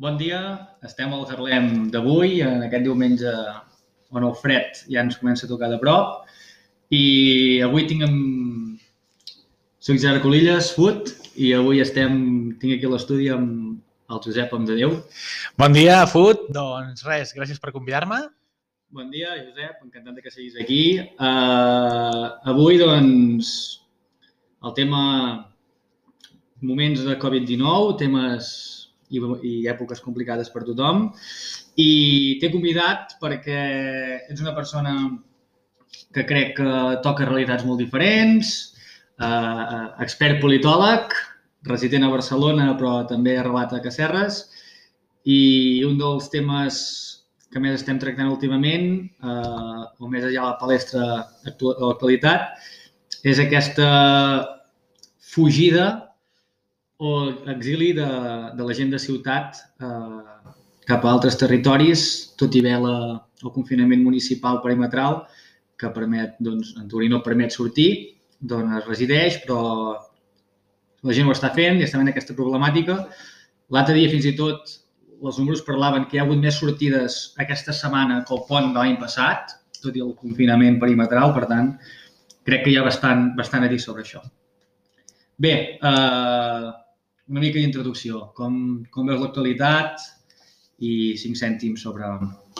Bon dia, estem al Harlem d'avui, en aquest diumenge on el fred ja ens comença a tocar de prop. I avui tinc amb... Soc Gerard Colilles, Foot, i avui estem... tinc aquí l'estudi amb el Josep Amdadeu. Bon dia, Foot. Doncs res, gràcies per convidar-me. Bon dia, Josep, encantat de que siguis aquí. Uh, avui, doncs, el tema moments de Covid-19, temes i, i èpoques complicades per tothom. I t'he convidat perquè ets una persona que crec que toca realitats molt diferents, eh, expert politòleg, resident a Barcelona però també arrelat a Cacerres, i un dels temes que més estem tractant últimament, eh, o més allà a la palestra de l'actualitat, és aquesta fugida o exili de, de la gent de ciutat eh, cap a altres territoris, tot i haver la, el confinament municipal perimetral, que permet, doncs, en teoria no permet sortir, d'on es resideix, però la gent ho està fent i està fent aquesta problemàtica. L'altre dia, fins i tot, els números parlaven que hi ha hagut més sortides aquesta setmana que el pont de l'any passat, tot i el confinament perimetral, per tant, crec que hi ha bastant, bastant a dir sobre això. Bé, eh, una mica d'introducció. Com, com veus l'actualitat i cinc cèntims sobre,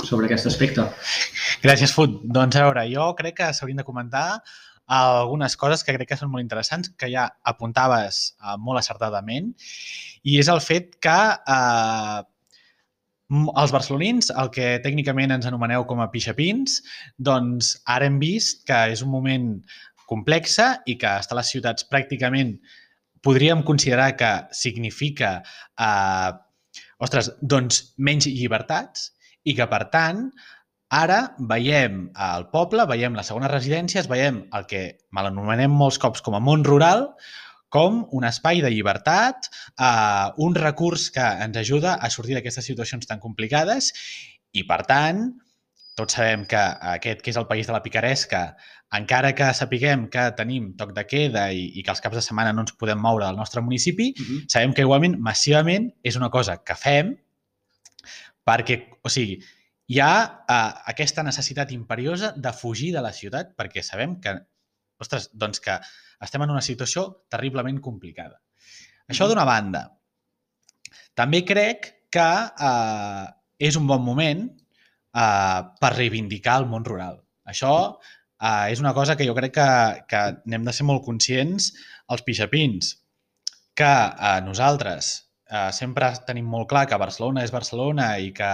sobre aquest aspecte. Gràcies, Fut. Doncs a veure, jo crec que s'haurien de comentar algunes coses que crec que són molt interessants, que ja apuntaves eh, molt acertadament, i és el fet que eh, els barcelonins, el que tècnicament ens anomeneu com a pixapins, doncs ara hem vist que és un moment complexa i que està a les ciutats pràcticament podríem considerar que significa, eh, ostres, doncs menys llibertats i que, per tant, ara veiem al poble, veiem les segones residències, veiem el que mal anomenem molts cops com a món rural, com un espai de llibertat, eh, un recurs que ens ajuda a sortir d'aquestes situacions tan complicades i, per tant, tots sabem que aquest, que és el país de la picaresca, encara que sapiguem que tenim toc de queda i, i que els caps de setmana no ens podem moure del nostre municipi, uh -huh. sabem que igualment, massivament, és una cosa que fem perquè, o sigui, hi ha uh, aquesta necessitat imperiosa de fugir de la ciutat perquè sabem que, ostres, doncs que estem en una situació terriblement complicada. Això d'una banda. També crec que uh, és un bon moment uh, per reivindicar el món rural. Això Uh, és una cosa que jo crec que, que n'hem de ser molt conscients els pixapins, que uh, nosaltres uh, sempre tenim molt clar que Barcelona és Barcelona i que,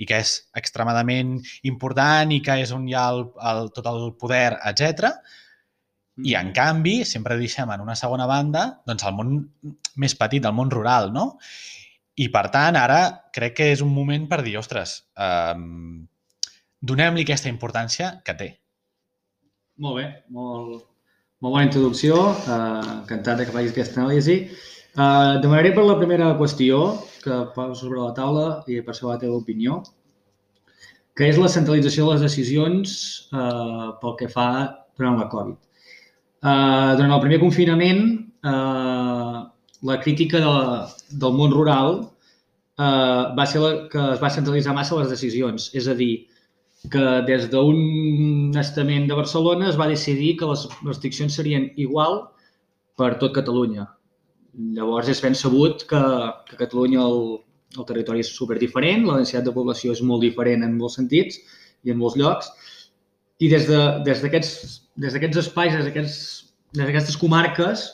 i que és extremadament important i que és on hi ha el, el, tot el poder, etc. I, en mm. canvi, sempre deixem en una segona banda doncs, el món més petit, el món rural, no? I, per tant, ara crec que és un moment per dir, ostres, eh, donem-li aquesta importància que té. Molt bé, molt, molt bona introducció. Uh, encantat que facis aquesta anàlisi. Uh, demanaré per la primera qüestió que poso sobre la taula i per saber la teva opinió, que és la centralització de les decisions uh, pel que fa durant la Covid. Uh, durant el primer confinament, uh, la crítica de, del món rural uh, va ser la que es va centralitzar massa les decisions. És a dir, que des d'un estament de Barcelona es va decidir que les restriccions serien igual per tot Catalunya. Llavors és ben sabut que, que Catalunya el, el territori és super diferent, la densitat de població és molt diferent en molts sentits i en molts llocs. I des d'aquests de, des des espais, des d'aquestes comarques,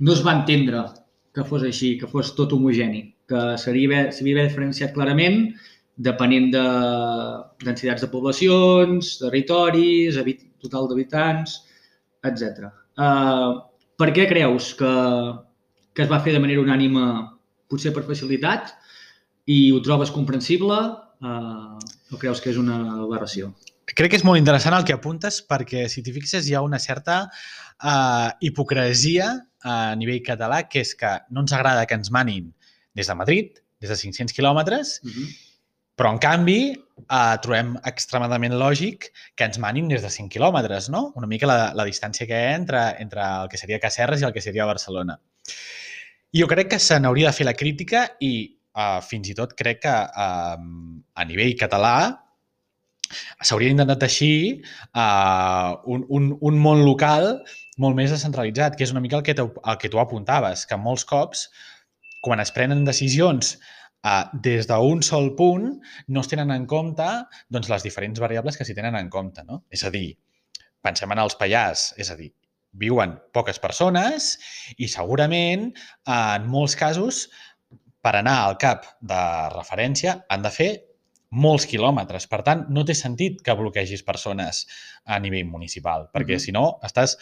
no es va entendre que fos així, que fos tot homogeni, que s'havia diferenciat clarament depenent de densitats de poblacions, territoris, total d'habitants, etc. Uh, per què creus que, que es va fer de manera unànima, potser per facilitat, i ho trobes comprensible uh, o creus que és una aberració? Crec que és molt interessant el que apuntes perquè, si t'hi fixes, hi ha una certa uh, hipocresia a nivell català, que és que no ens agrada que ens manin des de Madrid, des de 500 quilòmetres, uh -huh però, en canvi, eh, trobem extremadament lògic que ens manin des de 5 quilòmetres, no? Una mica la, la distància que hi ha entre, entre el que seria Cacerres i el que seria Barcelona. I jo crec que se n'hauria de fer la crítica i uh, fins i tot crec que uh, a nivell català s'hauria d'intentar teixir uh, un, un, un món local molt més descentralitzat, que és una mica el que, el que tu apuntaves, que molts cops, quan es prenen decisions uh, des d'un sol punt, no es tenen en compte doncs, les diferents variables que s'hi tenen en compte. No? És a dir, pensem en els Pallars, és a dir, viuen poques persones i segurament, en molts casos, per anar al cap de referència han de fer molts quilòmetres. Per tant, no té sentit que bloquegis persones a nivell municipal, perquè mm -hmm. si no estàs,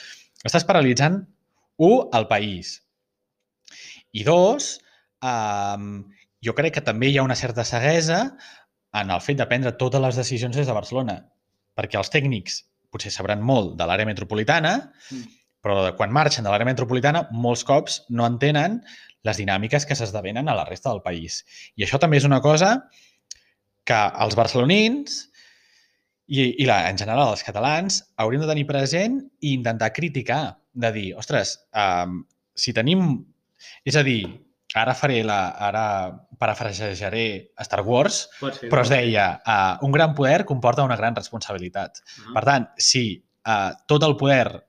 estàs paralitzant, un, el país. I dos, eh, jo crec que també hi ha una certa ceguesa en el fet de prendre totes les decisions des de Barcelona, perquè els tècnics potser sabran molt de l'àrea metropolitana, mm. però quan marxen de l'àrea metropolitana molts cops no entenen les dinàmiques que s'esdevenen a la resta del país. I això també és una cosa que els barcelonins i, i la, en general els catalans hauríem de tenir present i intentar criticar, de dir, ostres, um, si tenim... És a dir, ara faré la... Ara parafrasejaré Star Wars, fer, però es deia uh, un gran poder comporta una gran responsabilitat. Uh -huh. Per tant, si uh, tot el poder,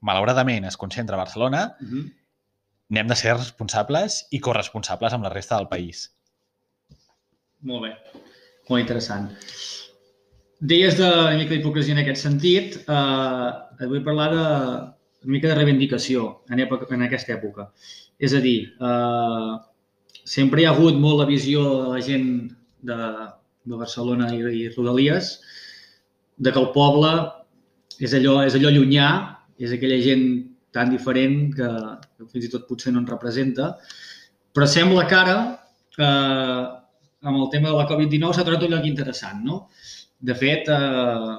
malauradament, es concentra a Barcelona, uh -huh. n'hem de ser responsables i corresponsables amb la resta del país. Molt bé. Molt interessant. Deies de una mica d'hipocresia en aquest sentit. Eh, vull parlar de una mica de reivindicació en, època, en aquesta època. És a dir, eh, sempre hi ha hagut molt la visió de la gent de, de Barcelona i, i Rodalies de que el poble és allò, és allò llunyà, és aquella gent tan diferent que, que fins i tot potser no en representa, però sembla que ara eh, amb el tema de la Covid-19 s'ha trobat un lloc interessant, no? De fet, eh,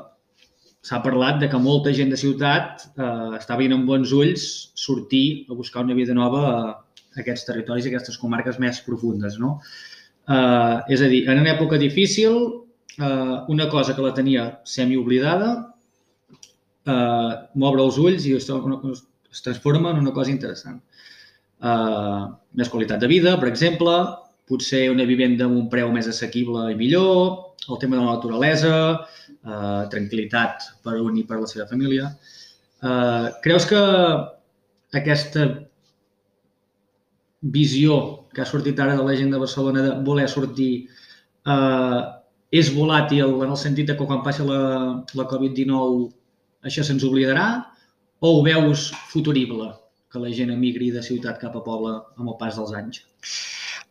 s'ha parlat de que molta gent de ciutat eh, està veient amb bons ulls sortir a buscar una vida nova a aquests territoris i aquestes comarques més profundes, no? Eh, és a dir, en una època difícil, eh, una cosa que la tenia semi-oblidada, eh, m'obre els ulls i es, es transforma en una cosa interessant. Eh, més qualitat de vida, per exemple, potser una vivenda amb un preu més assequible i millor, el tema de la naturalesa, eh, tranquil·litat per un i per la seva família. Eh, creus que aquesta visió que ha sortit ara de la gent de Barcelona de voler sortir eh, és volàtil en el sentit que quan passi la, la Covid-19 això se'ns oblidarà o ho veus futurible, que la gent emigri de ciutat cap a poble amb el pas dels anys?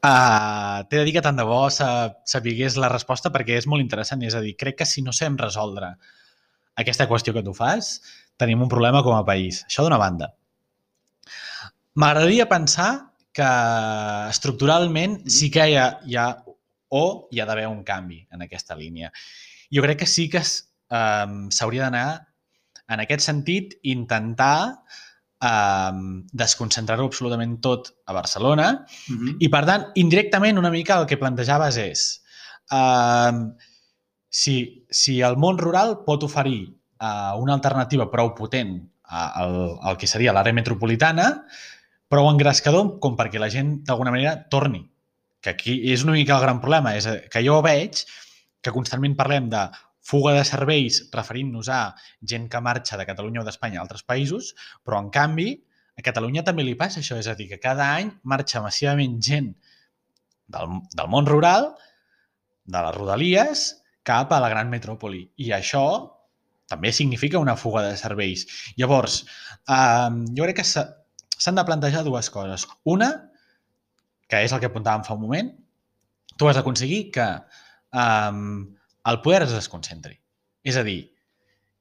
Uh, T'he de dir que tant de bo sapigués la resposta perquè és molt interessant. És a dir, crec que si no sabem resoldre aquesta qüestió que tu fas, tenim un problema com a país. Això d'una banda. M'agradaria pensar que estructuralment mm-hmm. sí que hi ha, hi ha o hi ha d'haver un canvi en aquesta línia. Jo crec que sí que s'hauria d'anar en aquest sentit intentar eh, desconcentrar-ho absolutament tot a Barcelona uh -huh. i, per tant, indirectament una mica el que plantejaves és eh, si, si el món rural pot oferir eh, una alternativa prou potent al, al que seria l'àrea metropolitana, prou engrescador com perquè la gent d'alguna manera torni. Que aquí és una mica el gran problema, és que jo veig que constantment parlem de fuga de serveis referint-nos a gent que marxa de Catalunya o d'Espanya a altres països, però en canvi a Catalunya també li passa això, és a dir, que cada any marxa massivament gent del, del món rural, de les rodalies, cap a la gran metròpoli. I això també significa una fuga de serveis. Llavors, eh, jo crec que s'han de plantejar dues coses. Una, que és el que apuntàvem fa un moment, tu has d'aconseguir que eh, el poder es desconcentri. És a dir,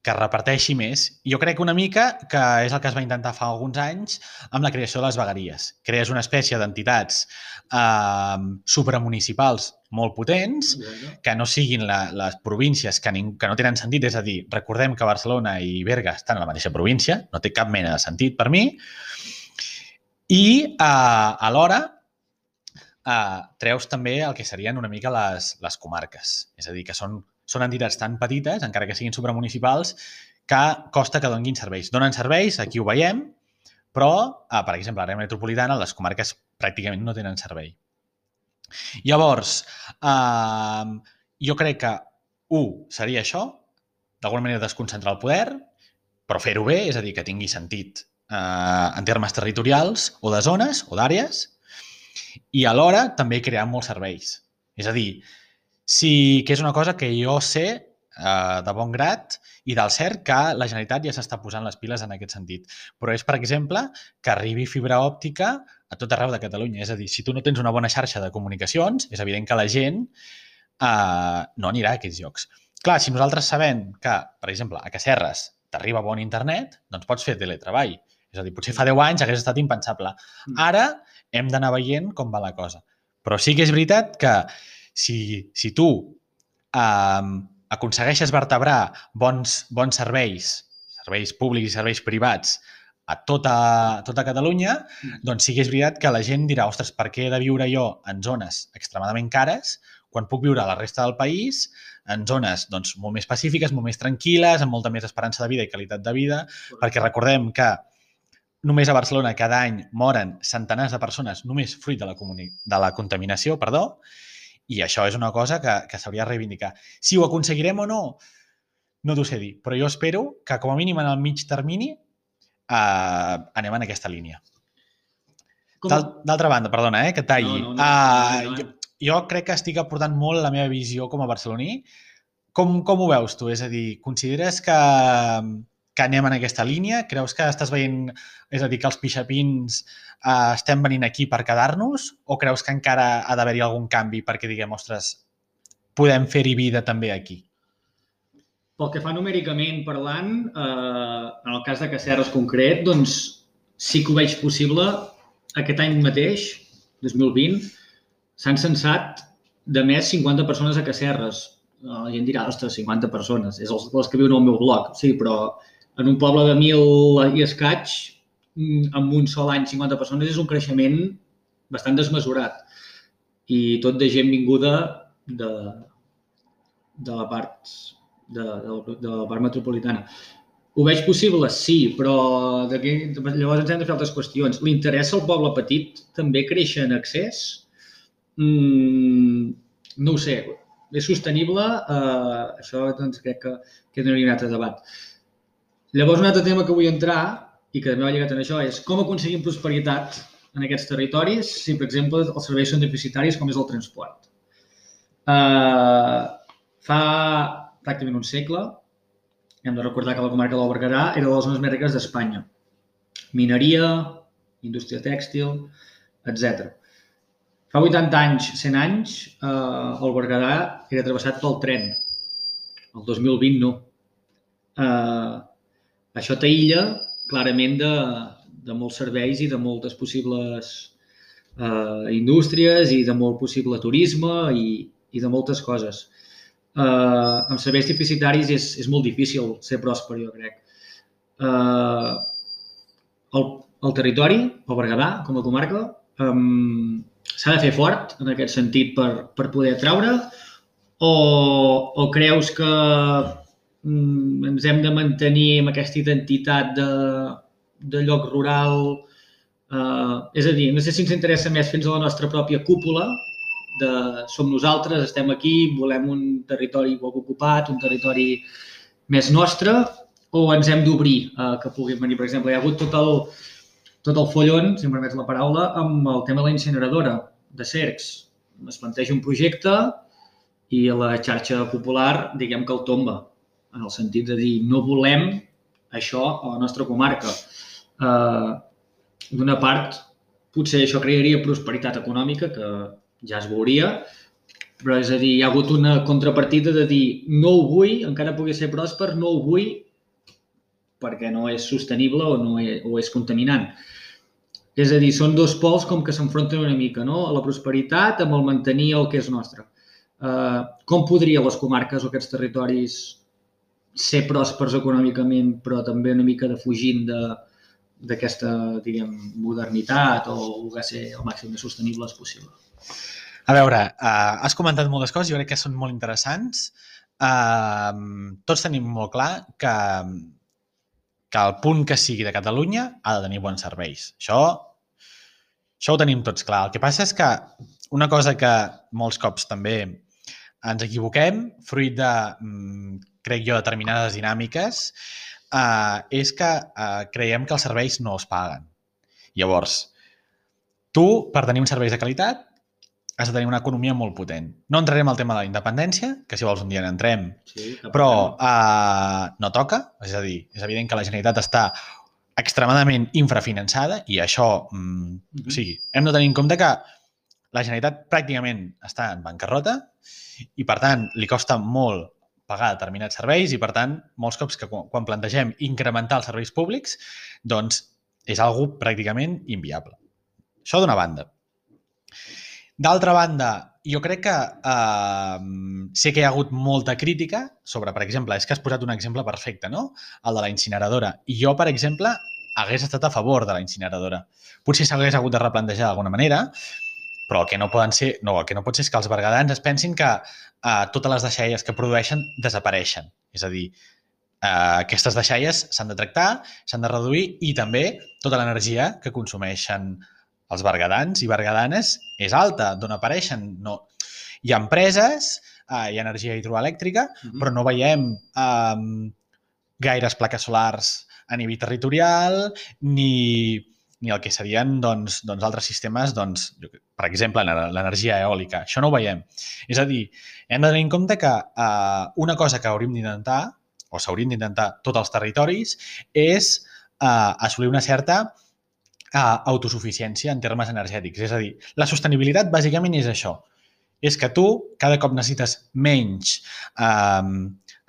que reparteixi més. Jo crec una mica que és el que es va intentar fa alguns anys amb la creació de les vegueries. Crees una espècie d'entitats eh, supramunicipals molt potents que no siguin la, les províncies que, ning, que no tenen sentit. És a dir, recordem que Barcelona i Berga estan a la mateixa província, no té cap mena de sentit per mi. I eh, alhora eh, treus també el que serien una mica les, les comarques. És a dir, que són, són entitats tan petites, encara que siguin supramunicipals, que costa que donguin serveis. Donen serveis, aquí ho veiem, però, eh, per exemple, a l'àrea metropolitana, les comarques pràcticament no tenen servei. Llavors, eh, jo crec que, un, seria això, d'alguna manera desconcentrar el poder, però fer-ho bé, és a dir, que tingui sentit eh, en termes territorials o de zones o d'àrees, i alhora també crear molts serveis. És a dir, sí que és una cosa que jo sé eh, de bon grat i del cert que la Generalitat ja s'està posant les piles en aquest sentit. Però és, per exemple, que arribi fibra òptica a tot arreu de Catalunya. És a dir, si tu no tens una bona xarxa de comunicacions, és evident que la gent eh, no anirà a aquests llocs. Clar, si nosaltres sabem que, per exemple, a Cacerres t'arriba bon internet, doncs pots fer teletreball. És a dir, potser fa 10 anys hagués estat impensable. Mm. Ara hem d'anar veient com va la cosa. Però sí que és veritat que si, si tu eh, aconsegueixes vertebrar bons, bons serveis, serveis públics i serveis privats, a tota, a tota Catalunya, Mm. doncs sí que és veritat que la gent dirà, ostres, per què he de viure jo en zones extremadament cares quan puc viure a la resta del país en zones doncs, molt més pacífiques, molt més tranquil·les, amb molta més esperança de vida i qualitat de vida, perquè recordem que només a Barcelona cada any moren centenars de persones només fruit de la, de la contaminació, perdó, i això és una cosa que, que s'hauria de reivindicar. Si ho aconseguirem o no, no t'ho sé dir, però jo espero que com a mínim en el mig termini eh, anem en aquesta línia. D'altra banda, perdona, eh, que talli. No, no, no, Ah, endavant, jo, jo crec que estic aportant molt la meva visió com a barceloní. Com, com ho veus tu? És a dir, consideres que, que anem en aquesta línia? Creus que estàs veient, és a dir, que els pixapins eh, estem venint aquí per quedar-nos? O creus que encara ha d'haver-hi algun canvi perquè diguem, ostres, podem fer-hi vida també aquí? Pel que fa numèricament parlant, eh, en el cas de Cacerres concret, doncs sí que ho veig possible. Aquest any mateix, 2020, s'han censat de més 50 persones a Cacerres. Eh, La gent dirà, ostres, 50 persones, és els, les que viuen al meu bloc. Sí, però en un poble de 1.000 i escaig, mm, en un sol any 50 persones és un creixement bastant desmesurat. I tot de gent vinguda de, de la part de, de, de la part metropolitana. Ho veig possible? Sí, però d'aquí, llavors ens hem de fer altres qüestions. Li interessa al poble petit també créixer en accés? Mm, no ho sé. És sostenible? Eh, això doncs, crec que, que no hi ha un altre debat. Llavors, un altre tema que vull entrar, i que també va lligat en això, és com aconseguim prosperitat en aquests territoris si, per exemple, els serveis són deficitaris com és el transport. Eh, fa pràcticament un segle, hem de recordar que la comarca del Berguedà era de les zones més riques d'Espanya. Mineria, indústria tèxtil, etc. Fa 80 anys, 100 anys, eh, el Berguedà era travessat pel tren. El 2020 no. Eh, això t'aïlla clarament de, de molts serveis i de moltes possibles eh, indústries i de molt possible turisme i, i de moltes coses. Eh, amb serveis deficitaris és, és molt difícil ser pròsper, jo crec. Eh, el, el territori, el Berguedà, com a comarca, eh, s'ha de fer fort en aquest sentit per, per poder atraure o, o creus que ens hem de mantenir amb aquesta identitat de, de lloc rural? Eh, és a dir, no sé si ens interessa més fins a la nostra pròpia cúpula, de som nosaltres, estem aquí, volem un territori poc ocupat, un territori més nostre, o ens hem d'obrir eh, que puguin venir. Per exemple, hi ha hagut tot el, tot el follon, si em permets la paraula, amb el tema de la incineradora de Cercs. Es planteja un projecte i la xarxa popular, diguem que el tomba, en el sentit de dir no volem això a la nostra comarca. Eh, D'una part, potser això crearia prosperitat econòmica, que ja es veuria, però és a dir, hi ha hagut una contrapartida de dir no ho vull, encara pugui ser pròsper, no ho vull perquè no és sostenible o, no és, o és contaminant. És a dir, són dos pols com que s'enfronten una mica, no? A la prosperitat amb el mantenir el que és nostre. Uh, com podria les comarques o aquests territoris ser pròspers econòmicament, però també una mica defugint de d'aquesta, diguem, modernitat o voler ser el màxim de sostenibles possible. A veure, uh, has comentat moltes coses, jo crec que són molt interessants. Uh, tots tenim molt clar que, que el punt que sigui de Catalunya ha de tenir bons serveis. Això Això ho tenim tots clar. El que passa és que una cosa que molts cops també ens equivoquem, fruit de, mm, crec jo, determinades dinàmiques, eh, és que eh, creiem que els serveis no es paguen. Llavors, tu, per tenir uns serveis de qualitat, has de tenir una economia molt potent. No entrarem al tema de la independència, que si vols un dia n'entrem, Sí, però eh, no toca. És a dir, és evident que la Generalitat està extremadament infrafinançada i això, mm, Mhm. o sigui, hem de tenir en compte que la Generalitat pràcticament està en bancarrota i, per tant, li costa molt pagar determinats serveis i, per tant, molts cops que quan plantegem incrementar els serveis públics, doncs és algo pràcticament inviable. Això d'una banda. D'altra banda, jo crec que eh, sé que hi ha hagut molta crítica sobre, per exemple, és que has posat un exemple perfecte, no? El de la incineradora. I jo, per exemple, hagués estat a favor de la incineradora. Potser s'hagués hagut de replantejar d'alguna manera, però el que no poden ser, no, el que no pot ser és que els bergadans es pensin que eh, totes les deixalles que produeixen desapareixen. És a dir, eh, aquestes deixalles s'han de tractar, s'han de reduir i també tota l'energia que consumeixen els bergadans i bergadanes és alta, d'on apareixen. No. Hi ha empreses, eh, hi ha energia hidroelèctrica, Mhm. però no veiem eh, gaires plaques solars a nivell territorial ni, ni el que serien doncs, doncs altres sistemes, doncs, per exemple, l'ener- l'energia eòlica. Això no ho veiem. És a dir, hem de tenir en compte que eh, una cosa que hauríem d'intentar, o s'haurien d'intentar tots els territoris, és eh, assolir una certa eh, autosuficiència en termes energètics. És a dir, la sostenibilitat bàsicament és això. És que tu cada cop necessites menys eh,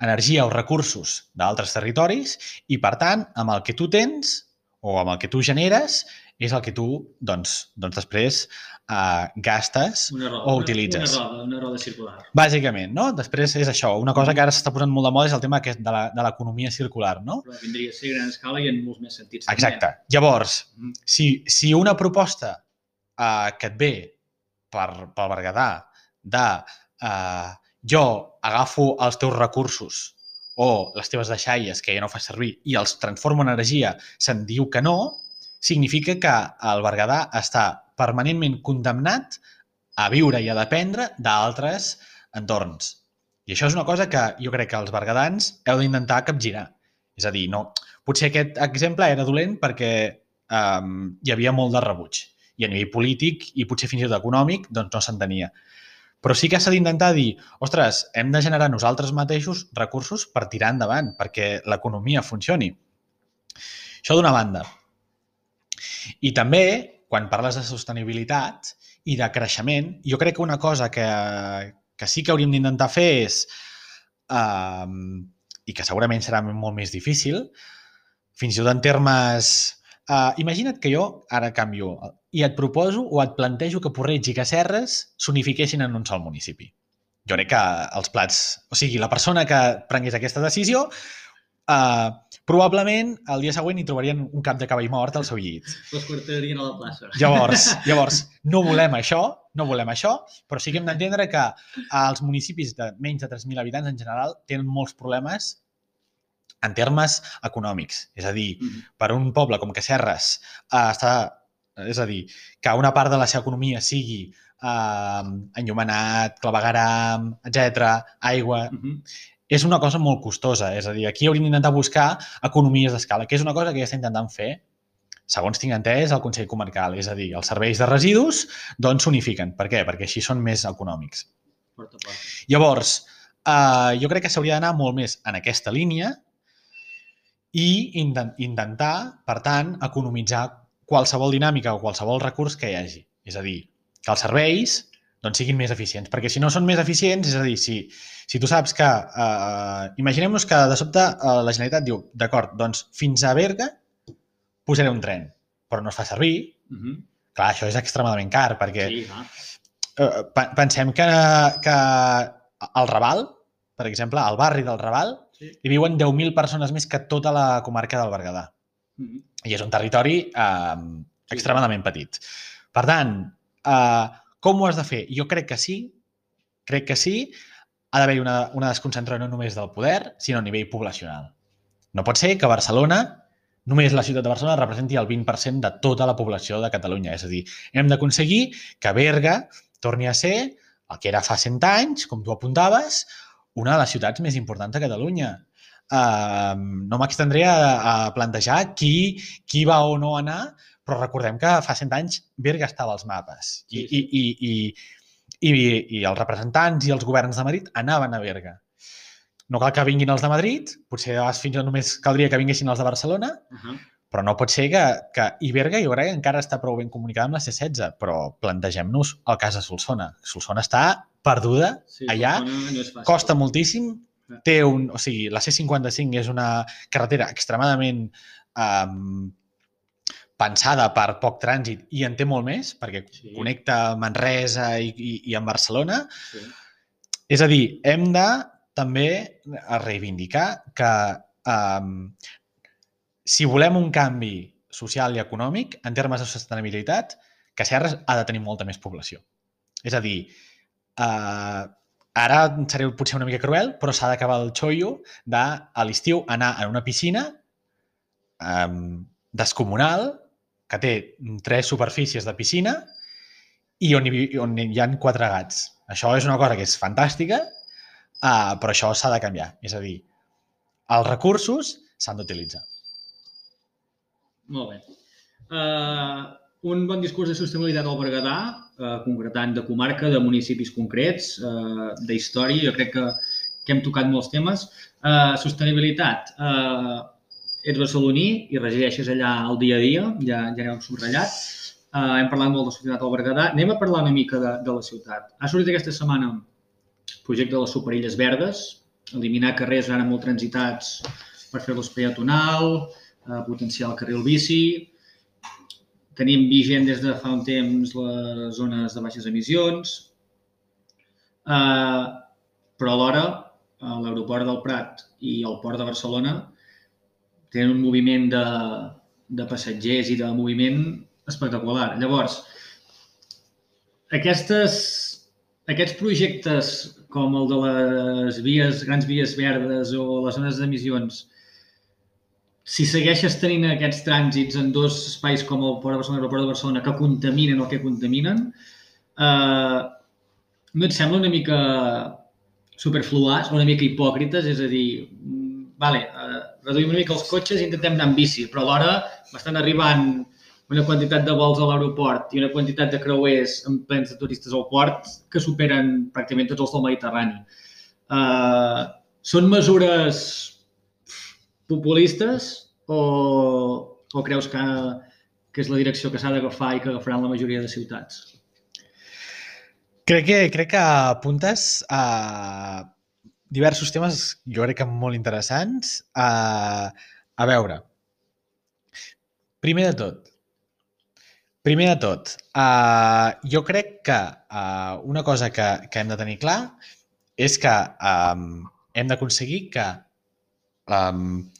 energia o recursos d'altres territoris i, per tant, amb el que tu tens o amb el que tu generes és el que tu, doncs, doncs després eh, gastes Una roda, o utilitzes. Una roda, una roda circular. Bàsicament, no? Després és això. Una cosa que ara s'està posant molt de moda és el tema aquest de la- de l'economia circular, no? Però vindria a ser a gran escala i en molts més sentits. també. Exacte. Llavors, Mhm. si, si una proposta eh, que et ve per, pel Berguedà de eh, jo agafo els teus recursos o les teves deixalles que ja no fas servir i els transformo en energia, se'n diu que no, significa que el Berguedà està permanentment condemnat a viure i a dependre d'altres entorns. I això és una cosa que jo crec que els bergadans heu d'intentar capgirar. És a dir, no, potser aquest exemple era dolent perquè um, hi havia molt de rebuig i a nivell polític i potser fins i tot econòmic doncs no s'entenia. Però sí que s'ha d'intentar dir, ostres, hem de generar nosaltres mateixos recursos per tirar endavant, perquè l'economia funcioni. Això d'una banda. I també, quan parles de sostenibilitat i de creixement, jo crec que una cosa que, que sí que hauríem d'intentar fer és, um, i que segurament serà molt més difícil, fins i tot en termes... Uh, imagina't que jo ara canvio i et proposo o et plantejo que Porreig i Cacerres s'unifiquessin en un sol municipi. Jo crec que els plats... O sigui, la persona que prengués aquesta decisió uh, probablement el dia següent hi trobarien un cap de cavall mort al seu llit. Les quarterarien a la plaça. Llavors, llavors, no volem això, no volem això, però sí que hem d'entendre que els municipis de menys de 3.000 habitants en general tenen molts problemes en termes econòmics. És a dir, Mhm. per un poble com Cacerres eh, està, és a dir, que una part de la seva economia sigui eh, enllumenat, clavegaram, etc, aigua, Mhm. és una cosa molt costosa. És a dir, aquí hauríem d'intentar buscar economies d'escala, que és una cosa que ja està intentant fer segons tinc entès, el Consell Comarcal. És a dir, els serveis de residus doncs s'unifiquen. Per què? Perquè així són més econòmics. Porta porta. Llavors, eh, jo crec que s'hauria d'anar molt més en aquesta línia i inten- intentar, per tant, economitzar qualsevol dinàmica o qualsevol recurs que hi hagi. És a dir, que els serveis doncs, siguin més eficients. Perquè si no són més eficients, és a dir, si, si tu saps que... Eh, Imaginem-nos que de sobte eh, la Generalitat diu d'acord, doncs fins a Berga posaré un tren, però no es fa servir. Mhm. Clar, això és extremadament car, perquè Sí, clar. eh, pe- pensem que, que al Raval, per exemple, al barri del Raval, Sí. hi viuen 10.000 persones més que tota la comarca del Berguedà. Mhm. I és un territori eh, extremadament petit. Per tant, eh, com ho has de fer? Jo crec que sí, crec que sí, ha d'haver-hi una, una desconcentració no només del poder, sinó a nivell poblacional. No pot ser que Barcelona només la ciutat de Barcelona representi el 20% de tota la població de Catalunya. És a dir, hem d'aconseguir que Berga torni a ser el que era fa 100 anys, com tu apuntaves, una de les ciutats més importants de Catalunya. Uh, no m'extendré a, a plantejar qui, qui va o no anar, però recordem que fa 100 anys Berga estava als mapes i, Sí, sí. i, i, i, i, i els representants i els governs de Madrid anaven a Berga. No cal que vinguin els de Madrid, potser fins i només caldria que vinguessin els de Barcelona, Uh -huh. però no pot ser que, que i Berga jo crec que encara està prou ben comunicada amb la C16, però plantegem-nos el cas de Solsona. Solsona està perduda, sí, allà no costa moltíssim. Té un, o sigui, la C55 és una carretera extremadament um, pensada per poc trànsit i en té molt més, perquè Sí. connecta Manresa i, i, i amb Barcelona. Sí. És a dir, hem de també reivindicar que um, si volem un canvi social i econòmic, en termes de sostenibilitat, que Serres ha de tenir molta més població. És a dir, uh, ara seré potser una mica cruel, però s'ha d'acabar el xollo de a l'estiu anar a una piscina um, descomunal que té tres superfícies de piscina i on hi, on hi ha quatre gats. Això és una cosa que és fantàstica, uh, però això s'ha de canviar. És a dir, els recursos s'han d'utilitzar. Molt bé. Uh, un bon discurs de sostenibilitat al Berguedà, uh, concretant de comarca, de municipis concrets, uh, d'història, jo crec que, que hem tocat molts temes. Uh, sostenibilitat. Uh, ets barceloní i resideixes allà al dia a dia, ja, ja n'hem subratllat. Uh, hem parlat molt de sostenibilitat al Berguedà. Anem a parlar una mica de, de la ciutat. Ha sortit aquesta setmana projecte de les superilles verdes, eliminar carrers ara molt transitats per fer-los peatonal, eh, potenciar el carril bici. Tenim vigent des de fa un temps les zones de baixes emissions. Eh, però alhora, a l'aeroport del Prat i el port de Barcelona tenen un moviment de, de passatgers i de moviment espectacular. Llavors, aquestes, aquests projectes com el de les vies, grans vies verdes o les zones d'emissions, si segueixes tenint aquests trànsits en dos espais com el Port de Barcelona i l'aeroport de Barcelona que contaminen o que contaminen, eh, no et sembla una mica superfluats, una mica hipòcrites? És a dir, vale, eh, reduïm una mica els cotxes i intentem anar amb bici, però alhora m'estan arribant una quantitat de vols a l'aeroport i una quantitat de creuers en plens de turistes al port que superen pràcticament tots els del Mediterrani. Uh, són mesures populistes o, o creus que, que és la direcció que s'ha d'agafar i que agafaran la majoria de ciutats? Crec que, crec que apuntes a diversos temes, jo crec que molt interessants. A, a veure, primer de tot, primer de tot, uh, jo crec que uh, una cosa que, que hem de tenir clar és que um, hem d'aconseguir que um,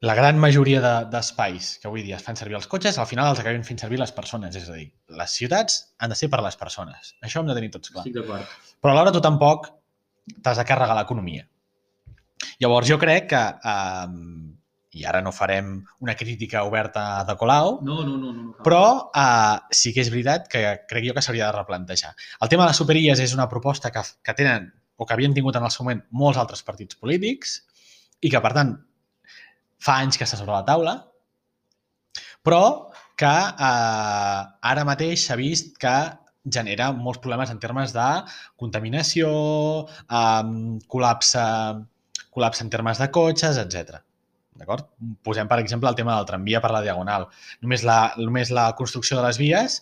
la gran majoria de- d'espais de, que avui dia es fan servir els cotxes, al final els acabin fent servir les persones. És a dir, les ciutats han de ser per les persones. Això ho hem de tenir tots clar. Estic d'acord. Però alhora tu tampoc t'has de carregar l'economia. Llavors jo crec que, um, i ara no farem una crítica oberta de Colau, No, no, no. no, no però uh, sí que és veritat que crec jo que s'hauria de replantejar. El tema de les superilles és una proposta que, que tenen o que havien tingut en el seu moment molts altres partits polítics i que, per tant, fa anys que està sobre la taula, però que eh, ara mateix s'ha vist que genera molts problemes en termes de contaminació, eh, col·lapse, col·lapse en termes de cotxes, etc. D'acord? Posem, per exemple, el tema del tramvia per la Diagonal. Només la, només la construcció de les vies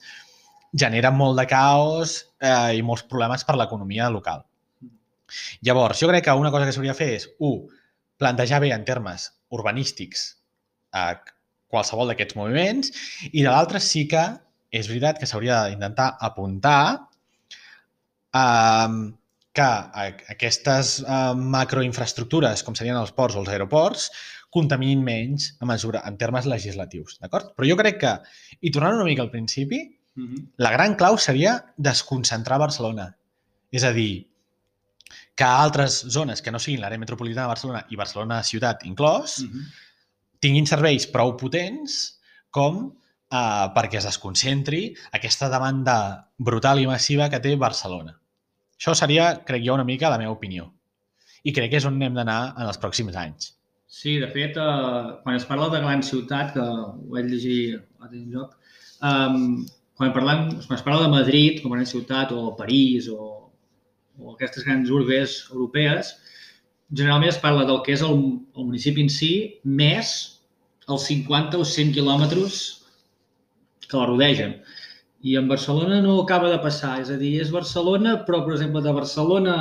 genera molt de caos eh, i molts problemes per l'economia local. Llavors, jo crec que una cosa que s'hauria de fer és, un, plantejar bé en termes urbanístics eh, qualsevol d'aquests moviments i de l'altre sí que és veritat que s'hauria d'intentar apuntar eh, que a- aquestes eh, macroinfraestructures, com serien els ports o els aeroports, contaminin menys a mesura en termes legislatius, d'acord? Però jo crec que, i tornant una mica al principi, Mhm. la gran clau seria desconcentrar Barcelona. És a dir, que altres zones que no siguin l'àrea metropolitana de Barcelona i Barcelona ciutat inclòs, Mhm. tinguin serveis prou potents com eh, perquè es desconcentri aquesta demanda brutal i massiva que té Barcelona. Això seria, crec jo, una mica la meva opinió. I crec que és on hem d'anar en els pròxims anys. Sí, de fet, eh, quan es parla de gran ciutat, que ho vaig llegir a un lloc, um, quan, parlem, quan es parla de Madrid com a gran ciutat, o París, o, o aquestes grans urbes europees, generalment es parla del que és el, el municipi en si, més els 50 o 100 quilòmetres que la rodegen. I en Barcelona no acaba de passar, és a dir, és Barcelona, però, per exemple, de Barcelona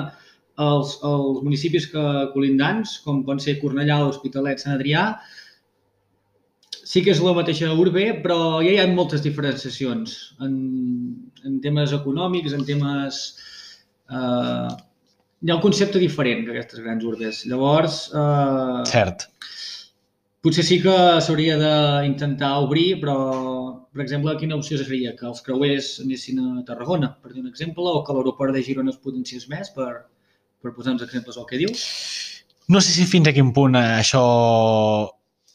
els, els municipis que colindants, com poden ser Cornellà, Hospitalet, Sant Adrià, sí que és la mateixa urbe, però ja hi ha moltes diferenciacions en, en temes econòmics, en temes... Eh, hi ha un concepte diferent que aquestes grans urbes. Llavors... Eh, Cert. Potser sí que s'hauria d'intentar obrir, però, per exemple, quina opció seria? Que els creuers anessin a Tarragona, per dir un exemple, o que l'aeroport de Girona es potenciés més, per, per posar uns exemples del que dius? No sé si fins a quin punt això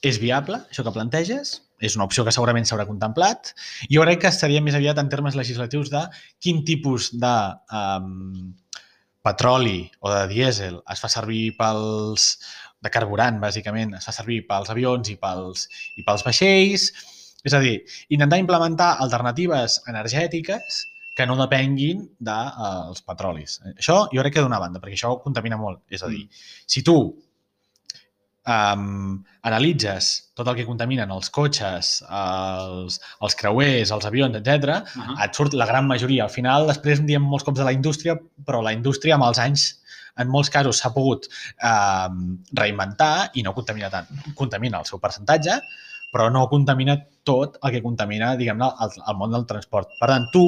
és viable, això que planteges, és una opció que segurament s'haurà contemplat. Jo crec que estaria més aviat en termes legislatius de quin tipus de um, petroli o de dièsel es fa servir pels de carburant, bàsicament, es fa servir pels avions i pels, i pels vaixells. És a dir, intentar implementar alternatives energètiques que no depenguin dels de, uh, petrolis. Això jo crec que d'una banda, perquè això contamina molt. És a dir, mm. si tu um, analitzes tot el que contaminen els cotxes, els, els creuers, els avions, etc, uh -huh. et surt la gran majoria. Al final, després en diem molts cops de la indústria, però la indústria amb els anys en molts casos s'ha pogut eh, reinventar i no contamina tant. Contamina el seu percentatge, però no contamina tot el que contamina, diguem-ne, el, el món del transport. Per tant, tu,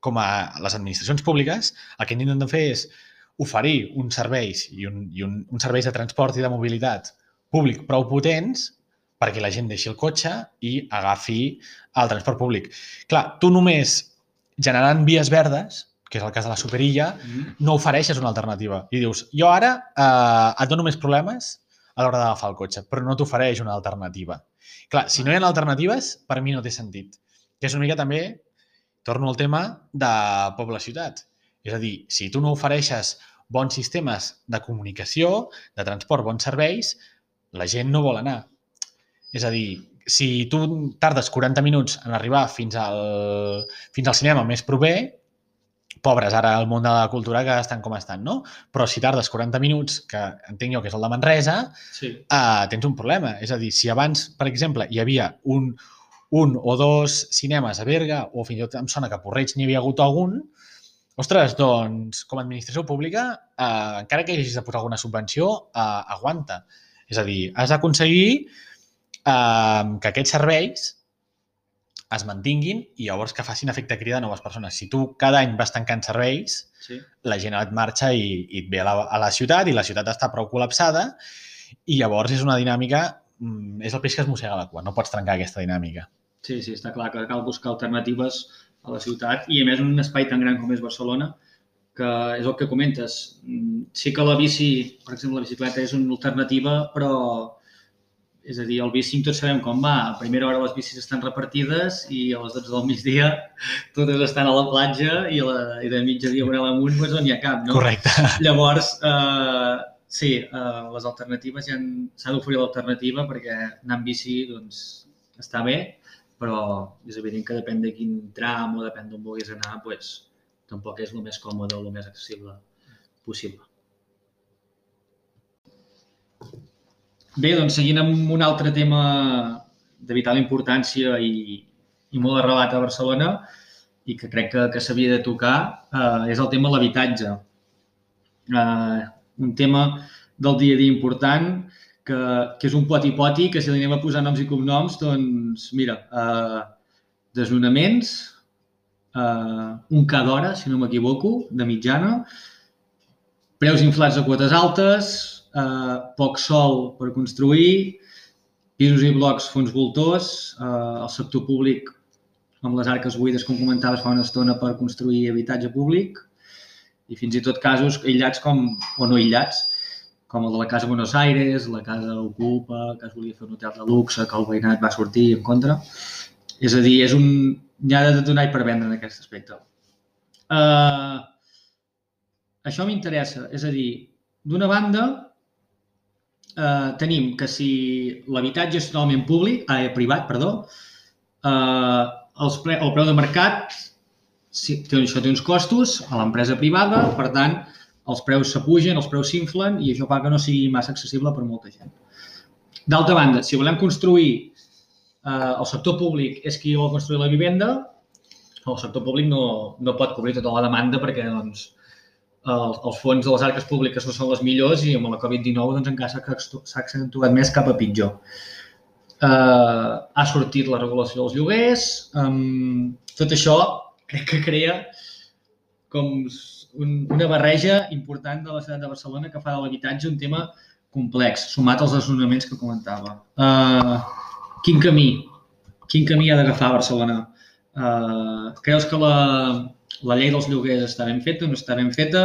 com a les administracions públiques, el que intenten fer és oferir uns serveis i, un, i un, uns serveis de transport i de mobilitat públic prou potents perquè la gent deixi el cotxe i agafi el transport públic. Clar, tu només generant vies verdes, que és el cas de la superilla, mm no ofereixes una alternativa. I dius, jo ara eh, et dono més problemes a l'hora d'agafar el cotxe, però no t'ofereix una alternativa. Clar, si no hi ha alternatives, per mi no té sentit. Que és una mica també torno al tema de poble-ciutat. És a dir, si tu no ofereixes bons sistemes de comunicació, de transport, bons serveis, la gent no vol anar. És a dir, si tu tardes 40 minuts en arribar fins al, fins al cinema més proper, pobres ara al món de la cultura que estan com estan, no? Però si tardes 40 minuts, que entenc jo que és el de Manresa, sí. eh, tens un problema. És a dir, si abans, per exemple, hi havia un, un o dos cinemes a Berga, o fins i tot em sona que a Porreig n'hi havia hagut algun, ostres, doncs, com a administració pública, eh, encara que hagis de posar alguna subvenció, eh, aguanta. És a dir, has d'aconseguir eh, que aquests serveis es mantinguin i llavors que facin efecte crida a noves persones. Si tu cada any vas tancant serveis, sí. la gent et marxa i, i et ve a la, a la ciutat i la ciutat està prou col·lapsada i llavors és una dinàmica, mm, és el peix que es mossega la cua, no pots trencar aquesta dinàmica. Sí, sí, està clar que cal buscar alternatives a la ciutat i a més un espai tan gran com és Barcelona que és el que comentes. Sí que la bici, per exemple, la bicicleta és una alternativa, però és a dir, el bici tots sabem com va. A primera hora les bicis estan repartides i a les 12 del migdia totes estan a la platja i, la, i de mitja diagonal amunt doncs on hi ha cap, no? Correcte. Llavors, eh, sí, eh, les alternatives ja s'ha d'oferir l'alternativa perquè anar amb bici doncs, està bé, però és evident que depèn de quin tram o depèn d'on vulguis anar, doncs, tampoc és el més còmode o el més accessible possible. Bé, doncs seguint amb un altre tema de vital importància i, i molt arrelat a Barcelona i que crec que, que s'havia de tocar, eh, és el tema de l'habitatge. Eh, un tema del dia a dia important que, que és un poti-poti que si li anem a posar noms i cognoms, doncs, mira, eh, desnonaments, eh, un cada hora, si no m'equivoco, de mitjana, preus inflats a quotes altes, eh, poc sol per construir, pisos i blocs fons voltors, eh, el sector públic amb les arques buides, com comentaves fa una estona, per construir habitatge públic i fins i tot casos aïllats com, o no aïllats, com el de la Casa Buenos Aires, la Casa Ocupa, que es volia fer un hotel de luxe, que el veïnat va sortir en contra. És a dir, és un... hi ha de donar i per vendre en aquest aspecte. Uh, això m'interessa. És a dir, d'una banda, uh, tenim que si l'habitatge és totalment públic, eh, privat, perdó, uh, els pre el preu de mercat si, té, això té uns costos a l'empresa privada, per tant, els preus s'apugen, els preus s'inflen i això fa que no sigui massa accessible per molta gent. D'altra banda, si volem construir eh, el sector públic és qui vol construir la vivenda, el sector públic no, no pot cobrir tota la demanda perquè doncs, els, els fons de les arques públiques no són les millors i amb la Covid-19 doncs, encara s'ha accentuat més cap a pitjor. Uh, ha sortit la regulació dels lloguers, um, tot això crec que crea com un, una barreja important de la ciutat de Barcelona que fa de l'habitatge un tema complex, sumat als desnonaments que comentava. Uh, quin camí? Quin camí ha d'agafar Barcelona? Uh, creus que la, la llei dels lloguers està ben feta, no està ben feta?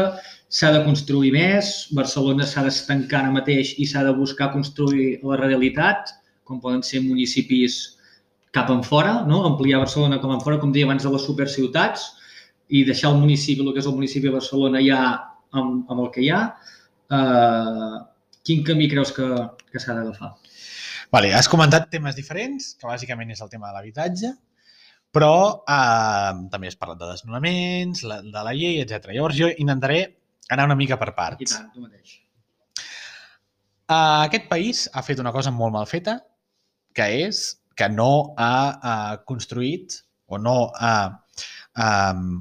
S'ha de construir més? Barcelona s'ha d'estancar ara mateix i s'ha de buscar construir la realitat, com poden ser municipis cap en fora, no? ampliar Barcelona com en fora, com deia abans, de les superciutats i deixar el municipi, el que és el municipi de Barcelona ja amb, amb el que hi ha. Uh, quin camí creus que, que s'ha d'agafar? Vale, has comentat temes diferents, que bàsicament és el tema de l'habitatge, però eh, també has parlat de desnonaments, la, de la llei, etc. Llavors jo intentaré anar una mica per parts. I tant, tu mateix. Uh, aquest país ha fet una cosa molt mal feta, que és que no ha uh, construït o no ha, um,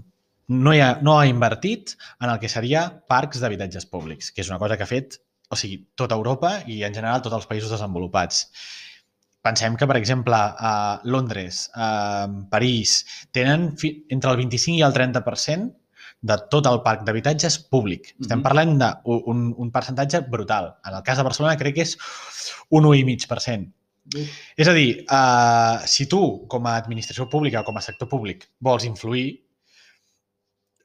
no, hi ha, no ha invertit en el que seria parcs d'habitatges públics, que és una cosa que ha fet o sigui, tota Europa i en general tots els països desenvolupats. Pensem que, per exemple, a Londres, a París, tenen entre el 25 i el 30% de tot el parc d'habitatges públic. Estem mm -hmm. parlant d'un un, un percentatge brutal. En el cas de Barcelona crec que és un 1,5%. Mm. És a dir, uh, si tu, com a administració pública o com a sector públic, vols influir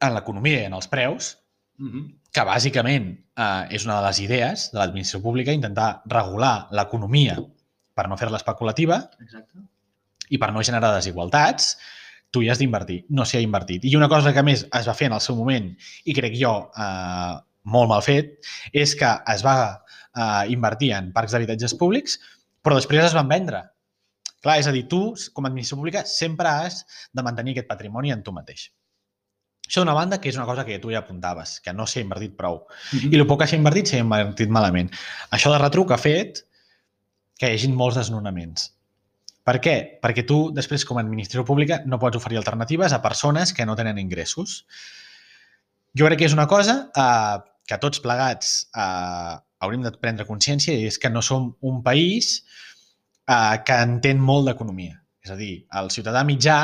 en l'economia i en els preus, mm -hmm. que bàsicament uh, és una de les idees de l'administració pública, intentar regular l'economia per no fer-la especulativa Exacte. i per no generar desigualtats, tu hi has d'invertir. No s'hi ha invertit. I una cosa que més es va fer en el seu moment, i crec jo eh, molt mal fet, és que es va eh, invertir en parcs d'habitatges públics, però després es van vendre. Clar, és a dir, tu, com a administració pública, sempre has de mantenir aquest patrimoni en tu mateix. Això d'una banda, que és una cosa que tu ja apuntaves, que no s'ha invertit prou. Mm -hmm. I el poc que s'ha invertit s'ha invertit malament. Això de retruc ha fet que hi hagi molts desnonaments. Per què? Perquè tu, després, com a administració pública, no pots oferir alternatives a persones que no tenen ingressos. Jo crec que és una cosa eh, que tots plegats eh, hauríem de prendre consciència i és que no som un país eh, que entén molt d'economia. És a dir, el ciutadà mitjà,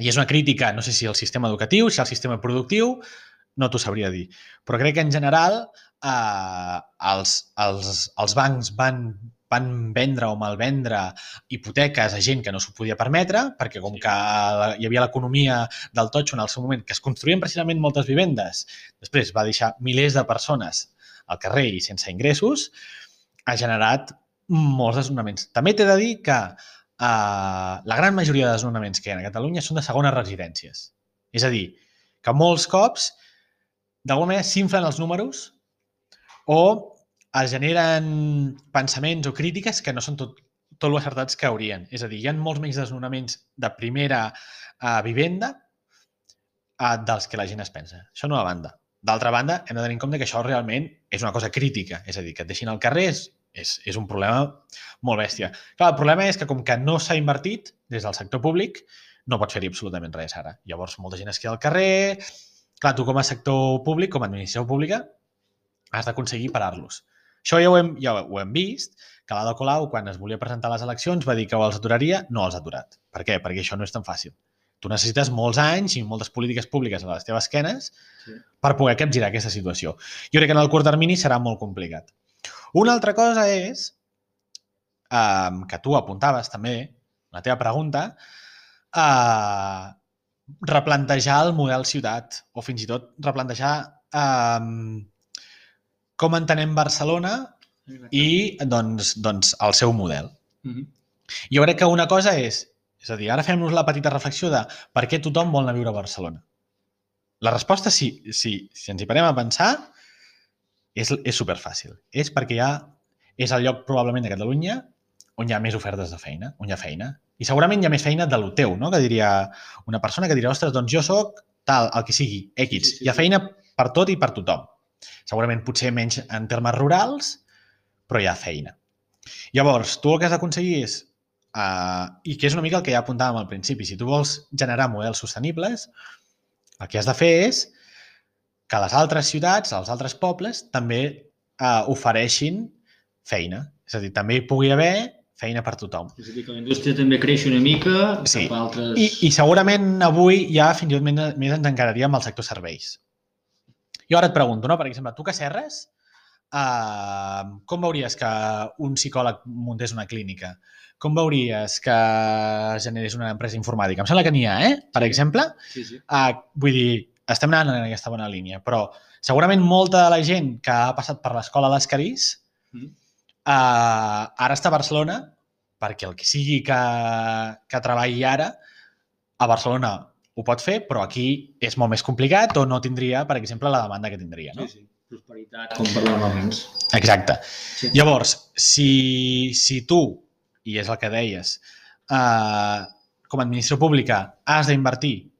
i és una crítica, no sé si al sistema educatiu, si al sistema productiu, no t'ho sabria dir. Però crec que en general eh, els, els, els bancs van van vendre o malvendre hipoteques a gent que no s'ho podia permetre, perquè com que hi havia l'economia del totxo en el seu moment, que es construïen precisament moltes vivendes, després va deixar milers de persones al carrer i sense ingressos, ha generat molts desnonaments. També t'he de dir que eh, la gran majoria de desnonaments que hi ha a Catalunya són de segones residències. És a dir, que molts cops d'alguna manera s'inflen els números o es generen pensaments o crítiques que no són tot, tot lo acertats que haurien. És a dir, hi ha molts menys desnonaments de primera uh, vivenda uh, dels que la gent es pensa. Això no a banda. D'altra banda, hem de tenir en compte que això realment és una cosa crítica. És a dir, que et deixin al carrer és, és, és un problema molt bèstia. Clar, el problema és que com que no s'ha invertit des del sector públic, no pots fer-hi absolutament res ara. Llavors, molta gent es queda al carrer... Clar, tu com a sector públic, com a administració pública, has d'aconseguir parar-los. Això ja ho hem, ja ho hem vist, que l'Ada Colau, quan es volia presentar a les eleccions, va dir que els aturaria, no els ha aturat. Per què? Perquè això no és tan fàcil. Tu necessites molts anys i moltes polítiques públiques a les teves esquenes sí. per poder capgirar aquesta situació. Jo crec que en el curt termini serà molt complicat. Una altra cosa és, eh, que tu apuntaves també, la teva pregunta, eh, replantejar el model ciutat o fins i tot replantejar eh, com entenem Barcelona i doncs, doncs el seu model. Mhm. Jo crec que una cosa és, és a dir, ara fem-nos la petita reflexió de per què tothom vol anar a viure a Barcelona. La resposta, si, si, si ens hi parem a pensar, és, és superfàcil. És perquè ha, és el lloc probablement de Catalunya on hi ha més ofertes de feina, on hi ha feina. I segurament hi ha més feina de lo teu, no? Que diria una persona que diria, ostres, doncs jo sóc tal, el que sigui, X. Sí, sí, sí, hi ha feina per tot i per tothom. Segurament potser menys en termes rurals, però hi ha feina. Llavors, tu el que has d'aconseguir és, uh, i que és una mica el que ja apuntàvem al principi, si tu vols generar models sostenibles, el que has de fer és que les altres ciutats, els altres pobles, també uh, ofereixin feina. És a dir, també hi pugui haver feina per tothom. És a dir, que la indústria també creix una mica Sí. cap a altres... I, I segurament avui ja fins i tot més, més ens encararíem amb el sector serveis. Jo ara et pregunto, no? per exemple, tu que serres, uh, com veuries que un psicòleg muntés una clínica? Com veuries que generés una empresa informàtica? Em sembla que n'hi ha, eh? Per exemple, Sí, sí. uh, vull dir, estem anant en aquesta bona línia, però segurament molta de la gent que ha passat per l'escola a l'Escarís Mhm. uh, ara està a Barcelona perquè el que sigui que, que treballi ara a Barcelona ho pot fer, però aquí és molt més complicat o no tindria, per exemple, la demanda que tindria. No? Sí, sí. Prosperitat, com parlàvem abans. Exacte. Sí. Llavors, si, si tu, i és el que deies, uh, com a administració pública has d'invertir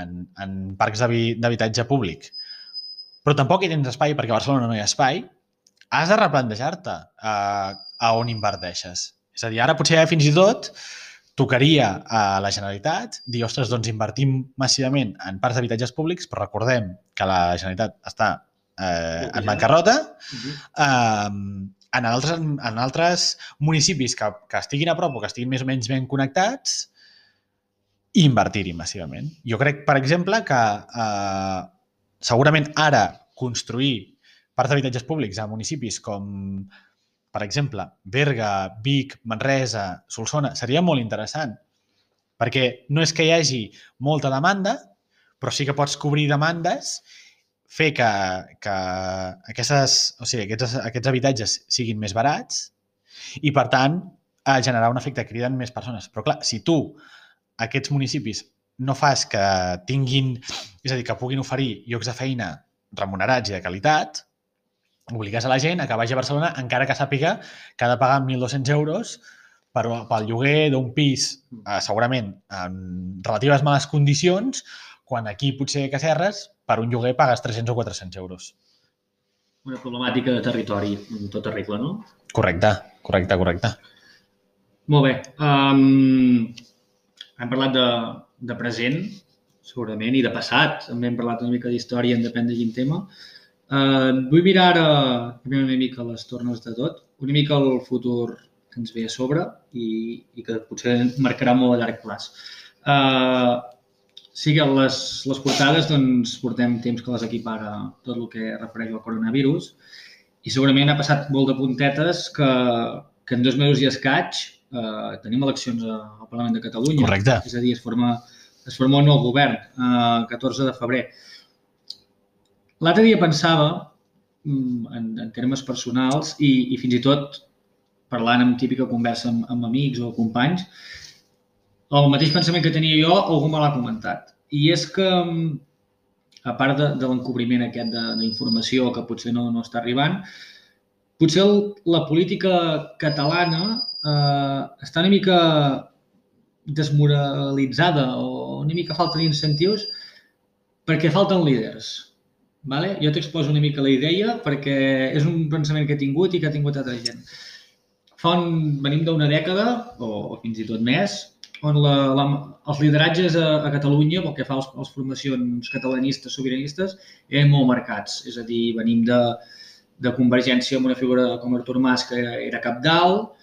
en, en parcs d'habi- d'habitatge públic, però tampoc hi tens espai perquè a Barcelona no hi ha espai, has de replantejar-te uh, a on inverteixes. És a dir, ara potser fins i tot tocaria a la Generalitat dir, ostres, doncs invertim massivament en parcs d'habitatges públics, però recordem que la Generalitat està eh, en bancarrota, um, en, altres, en altres municipis que, que estiguin a prop o que estiguin més o menys ben connectats i invertir-hi massivament. Jo crec, per exemple, que uh, segurament ara construir parcs d'habitatges públics a municipis com, per exemple, Berga, Vic, Manresa, Solsona, seria molt interessant. Perquè no és que hi hagi molta demanda, però sí que pots cobrir demandes fer que, que aquestes, o sigui, aquests, aquests habitatges siguin més barats i, per tant, a generar un efecte crida en més persones. Però, clar, si tu aquests municipis no fas que tinguin, és a dir, que puguin oferir llocs de feina remunerats i de qualitat, obligues a la gent a que vagi a Barcelona encara que sàpiga que ha de pagar 1.200 euros per, pel lloguer d'un pis, eh, segurament en relatives males condicions, quan aquí potser a Cacerres per un lloguer pagues 300 o 400 euros. Una problemàtica de territori, en tota regla, no? Correcte, correcte, correcte. Molt bé. Um, hem parlat de, de present, segurament, i de passat. També hem parlat una mica d'història, en depèn de quin tema. Uh, vull mirar ara primer una mica les tornes de tot, una mica el futur que ens ve a sobre i, i que potser marcarà molt a llarg plaç. Uh, sí que les, les portades doncs, portem temps que les equipara tot el que refereix al coronavirus i segurament ha passat molt de puntetes que, que en dos mesos i escaig eh, tenim eleccions al Parlament de Catalunya. Correcte. És a dir, es forma, es forma un nou govern, eh, 14 de febrer. L'altre dia pensava, mm, en, en termes personals, i, i fins i tot parlant amb típica conversa amb, amb amics o companys, el mateix pensament que tenia jo, algú me l'ha comentat. I és que, mm, a part de, de l'encobriment aquest d'informació que potser no, no està arribant, potser el, la política catalana eh, està una mica desmoralitzada o una mica falta d'incentius perquè falten líders. Vale? Jo t'exposo una mica la idea perquè és un pensament que he tingut i que ha tingut altra gent. Fa un, venim d'una dècada, o, o fins i tot més, on la, la, els lideratges a, a Catalunya, pel que fa als, als formacions catalanistes, sobiranistes, eren molt marcats. És a dir, venim de, de Convergència amb una figura com Artur Mas, que era cap dalt.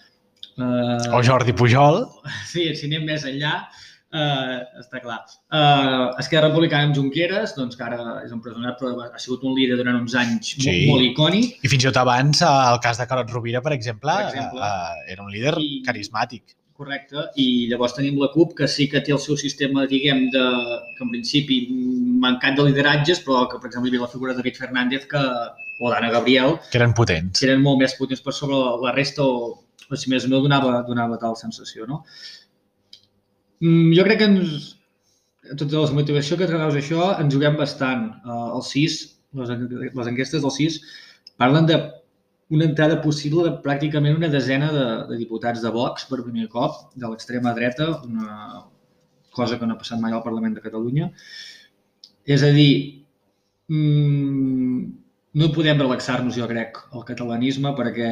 Eh, O Jordi Pujol. Sí, si anem més enllà, eh, està clar. Eh, Esquerra Republicana amb Junqueras, doncs que ara és empresonat, però ha sigut un líder durant uns anys Sí. molt, molt icònic. I fins i tot abans, eh, el cas de Carot Rovira, per exemple, Per exemple. eh, era un líder I- carismàtic. Correcte, i llavors tenim la CUP que sí que té el seu sistema, diguem, de, que en principi mancat de lideratges, però que, per exemple, hi havia la figura de David Fernández que, o d'Anna Gabriel, Que eren potents. que eren molt més potents per sobre la resta o, o si més no donava, donava tal sensació, no? Mm, jo crec que ens, tota la motivació que treus això, ens juguem bastant. Uh, el 6, les, les enquestes del 6, parlen de una entrada possible de pràcticament una desena de, de diputats de Vox per primer cop, de l'extrema dreta, una cosa que no ha passat mai al Parlament de Catalunya. És a dir, mm, no podem relaxar-nos, jo crec, al catalanisme, perquè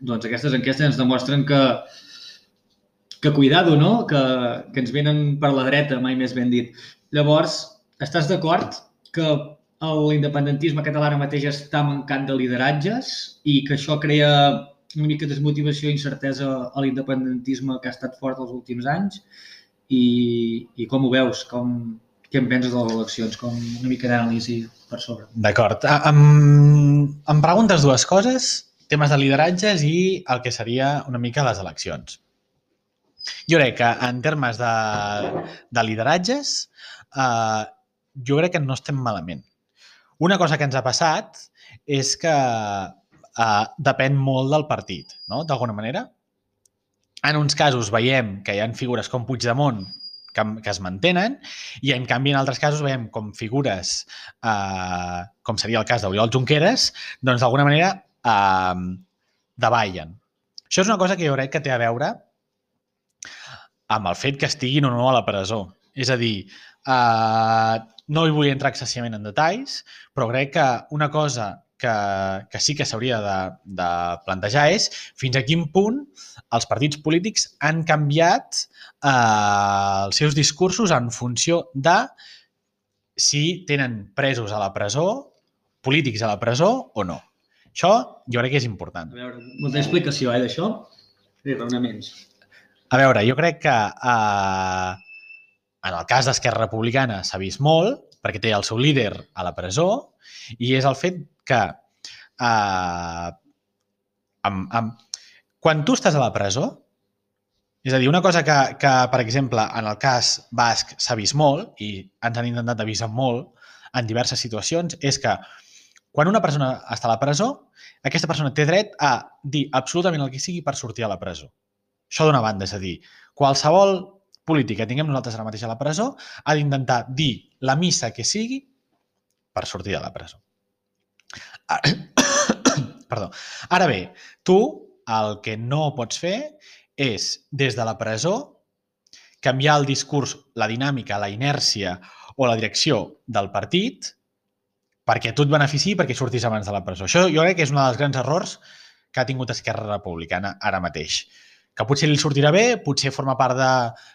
doncs, aquestes enquestes ens demostren que, que cuidado, no? Que, que ens venen per la dreta, mai més ben dit. Llavors, estàs d'acord que l'independentisme català ara mateix està mancant de lideratges i que això crea una mica de desmotivació i incertesa a l'independentisme que ha estat fort els últims anys i, i com ho veus? Com, què en penses de les eleccions? Com una mica d'anàlisi per sobre. D'acord. Ah, Em, em preguntes dues coses, temes de lideratges i el que seria una mica les eleccions. Jo crec que en termes de, de lideratges, eh, jo crec que no estem malament. Una cosa que ens ha passat és que eh, depèn molt del partit, no? d'alguna manera. En uns casos veiem que hi ha figures com Puigdemont que, que es mantenen i en canvi en altres casos veiem com figures eh, com seria el cas d'Oriol Junqueras, doncs d'alguna manera eh, davallen. Això és una cosa que jo crec que té a veure amb el fet que estiguin o no a la presó. És a dir, eh, no hi vull entrar excessivament en detalls, però crec que una cosa que, que sí que s'hauria de, de plantejar és fins a quin punt els partits polítics han canviat eh, els seus discursos en funció de si tenen presos a la presó, polítics a la presó o no. Això jo crec que és important. A veure, molta explicació, eh, d'això? Sí, raonaments. A veure, jo crec que eh, en el cas d'Esquerra Republicana s'ha vist molt, perquè té el seu líder a la presó, i és el fet que eh, amb, amb, quan tu estàs a la presó, és a dir, una cosa que, que, per exemple, en el cas basc s'ha vist molt, i ens han intentat avisar molt en diverses situacions, és que quan una persona està a la presó, aquesta persona té dret a dir absolutament el que sigui per sortir a la presó. Això d'una banda, és a dir, qualsevol polític que tinguem nosaltres ara mateix a la presó ha d'intentar dir la missa que sigui per sortir de la presó. Ara- Perdó. Ara bé, tu el que no pots fer és, des de la presó, canviar el discurs, la dinàmica, la inèrcia o la direcció del partit perquè tu et benefici i perquè surtis abans de la presó. Això jo crec que és un dels grans errors que ha tingut Esquerra Republicana ara mateix. Que potser li sortirà bé, potser forma part de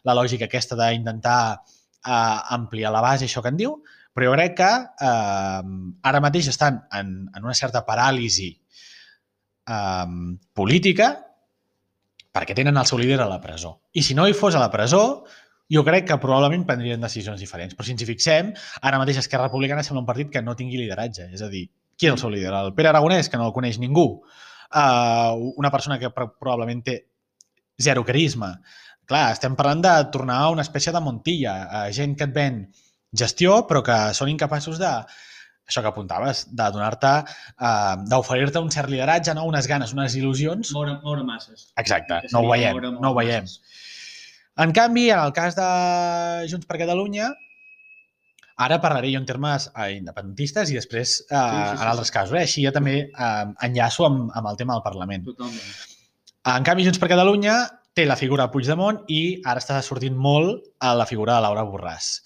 la lògica aquesta d'intentar eh, ampliar la base, això que en diu, però jo crec que eh, ara mateix estan en, en una certa paràlisi eh, política perquè tenen el seu líder a la presó. I si no hi fos a la presó, jo crec que probablement prendrien decisions diferents. Però si ens hi fixem, ara mateix Esquerra Republicana sembla un partit que no tingui lideratge. És a dir, qui és el seu líder? El Pere Aragonès, que no el coneix ningú. Uh, una persona que pro- probablement té zero carisma. Clar, estem parlant de tornar a una espècie de Montilla, uh, gent que et ven gestió, però que són incapaços de, això que apuntaves, de donar-te, uh, d'oferir-te un cert lideratge, no? unes ganes, unes il·lusions. Moure, moure masses. Exacte, no ho veiem, moure no ho veiem. En canvi, en el cas de Junts per Catalunya, ara parlaré jo en termes eh, independentistes i després eh, sí, sí, en altres casos. Eh? Així ja també eh, enllaço amb, amb el tema del Parlament. Totalment. En canvi, Junts per Catalunya té la figura de Puigdemont i ara està sortint molt a la figura de Laura Borràs.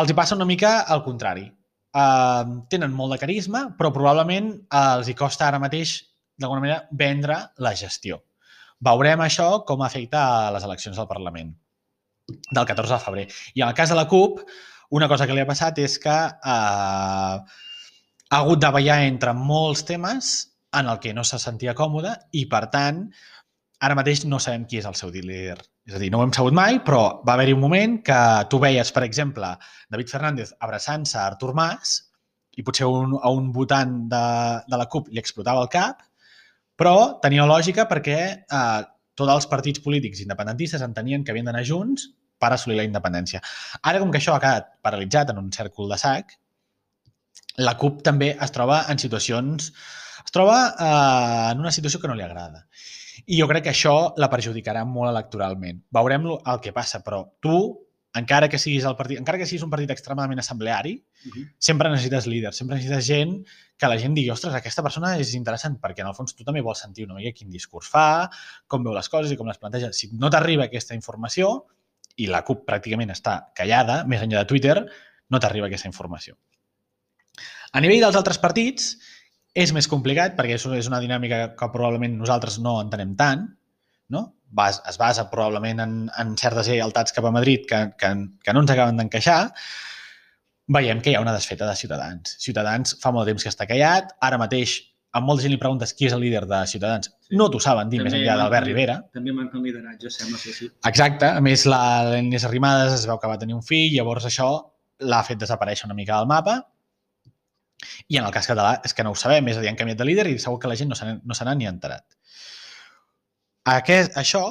Els hi passa una mica al contrari. Uh, tenen molt de carisma, però probablement els hi costa ara mateix, d'alguna manera, vendre la gestió. Veurem això com afecta a les eleccions del Parlament del 14 de febrer. I en el cas de la CUP, una cosa que li ha passat és que uh, ha hagut de ballar entre molts temes en el que no se sentia còmode i, per tant, ara mateix no sabem qui és el seu líder. És a dir, no ho hem sabut mai, però va haver-hi un moment que tu veies, per exemple, David Fernández abraçant-se a Artur Mas i potser un, a un votant de, de la CUP li explotava el cap, però tenia lògica perquè eh, tots els partits polítics independentistes entenien que havien d'anar junts per assolir la independència. Ara, com que això ha quedat paralitzat en un cert cul de sac, la CUP també es troba en situacions... Es troba eh, en una situació que no li agrada. I jo crec que això la perjudicarà molt electoralment. Veurem el que passa, però tu, encara que siguis el partit, encara que siguis un partit extremadament assembleari, Uh -huh. sempre necessites líders, sempre necessites gent que la gent digui, ostres, aquesta persona és interessant, perquè en el fons tu també vols sentir una mica quin discurs fa, com veu les coses i com les planteja. Si no t'arriba aquesta informació, i la CUP pràcticament està callada, més enllà de Twitter, no t'arriba aquesta informació. A nivell dels altres partits, és més complicat, perquè això és una dinàmica que probablement nosaltres no entenem tant, no? Bas, es basa probablement en, en certes lleialtats cap a Madrid que, que, que no ens acaben d'encaixar, veiem que hi ha una desfeta de Ciutadans. Ciutadans fa molt de temps que està callat, ara mateix a molta gent li preguntes qui és el líder de Ciutadans, Sí. no t'ho saben dir més També enllà d'Albert Rivera. També manca un lideratge, sembla, sí, sí. Exacte, a més la l'Inés Arrimadas es veu que va tenir un fill, llavors això l'ha fet desaparèixer una mica del mapa i en el cas català és que no ho sabem, és a dir, han canviat de líder i segur que la gent no se n'ha no ni enterat. Aquest, això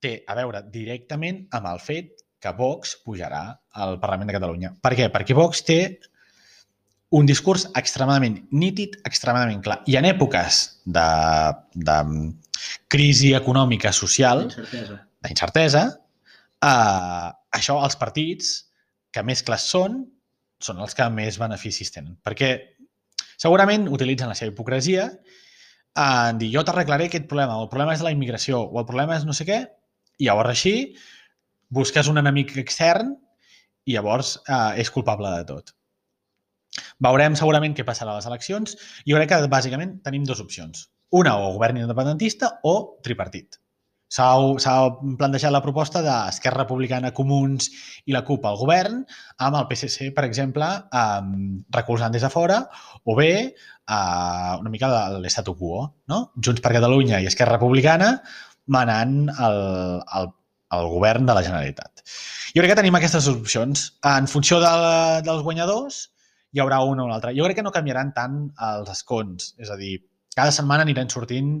té a veure directament amb el fet que Vox pujarà al Parlament de Catalunya. Per què? Perquè Vox té un discurs extremadament nítid, extremadament clar. I en èpoques de, de crisi econòmica social, Incertesa. d'incertesa, eh, això els partits que més clars són, són els que més beneficis tenen. Perquè segurament utilitzen la seva hipocresia en dir jo t'arreglaré aquest problema, el problema és la immigració, o el problema és no sé què, i llavors així busques un enemic extern i llavors eh, és culpable de tot. Veurem segurament què passarà a les eleccions. Jo crec que bàsicament tenim dues opcions. Una, o govern independentista o tripartit. S'ha plantejat la proposta d'Esquerra Republicana, Comuns i la CUP al govern, amb el PSC, per exemple, um, recolzant des de fora, o bé uh, una mica de l'estatu quo, no? Junts per Catalunya i Esquerra Republicana manant el, el, el govern de la Generalitat. Jo crec que tenim aquestes opcions. En funció de, dels guanyadors, hi haurà una o l'altra. Jo crec que no canviaran tant els escons. És a dir, cada setmana aniran sortint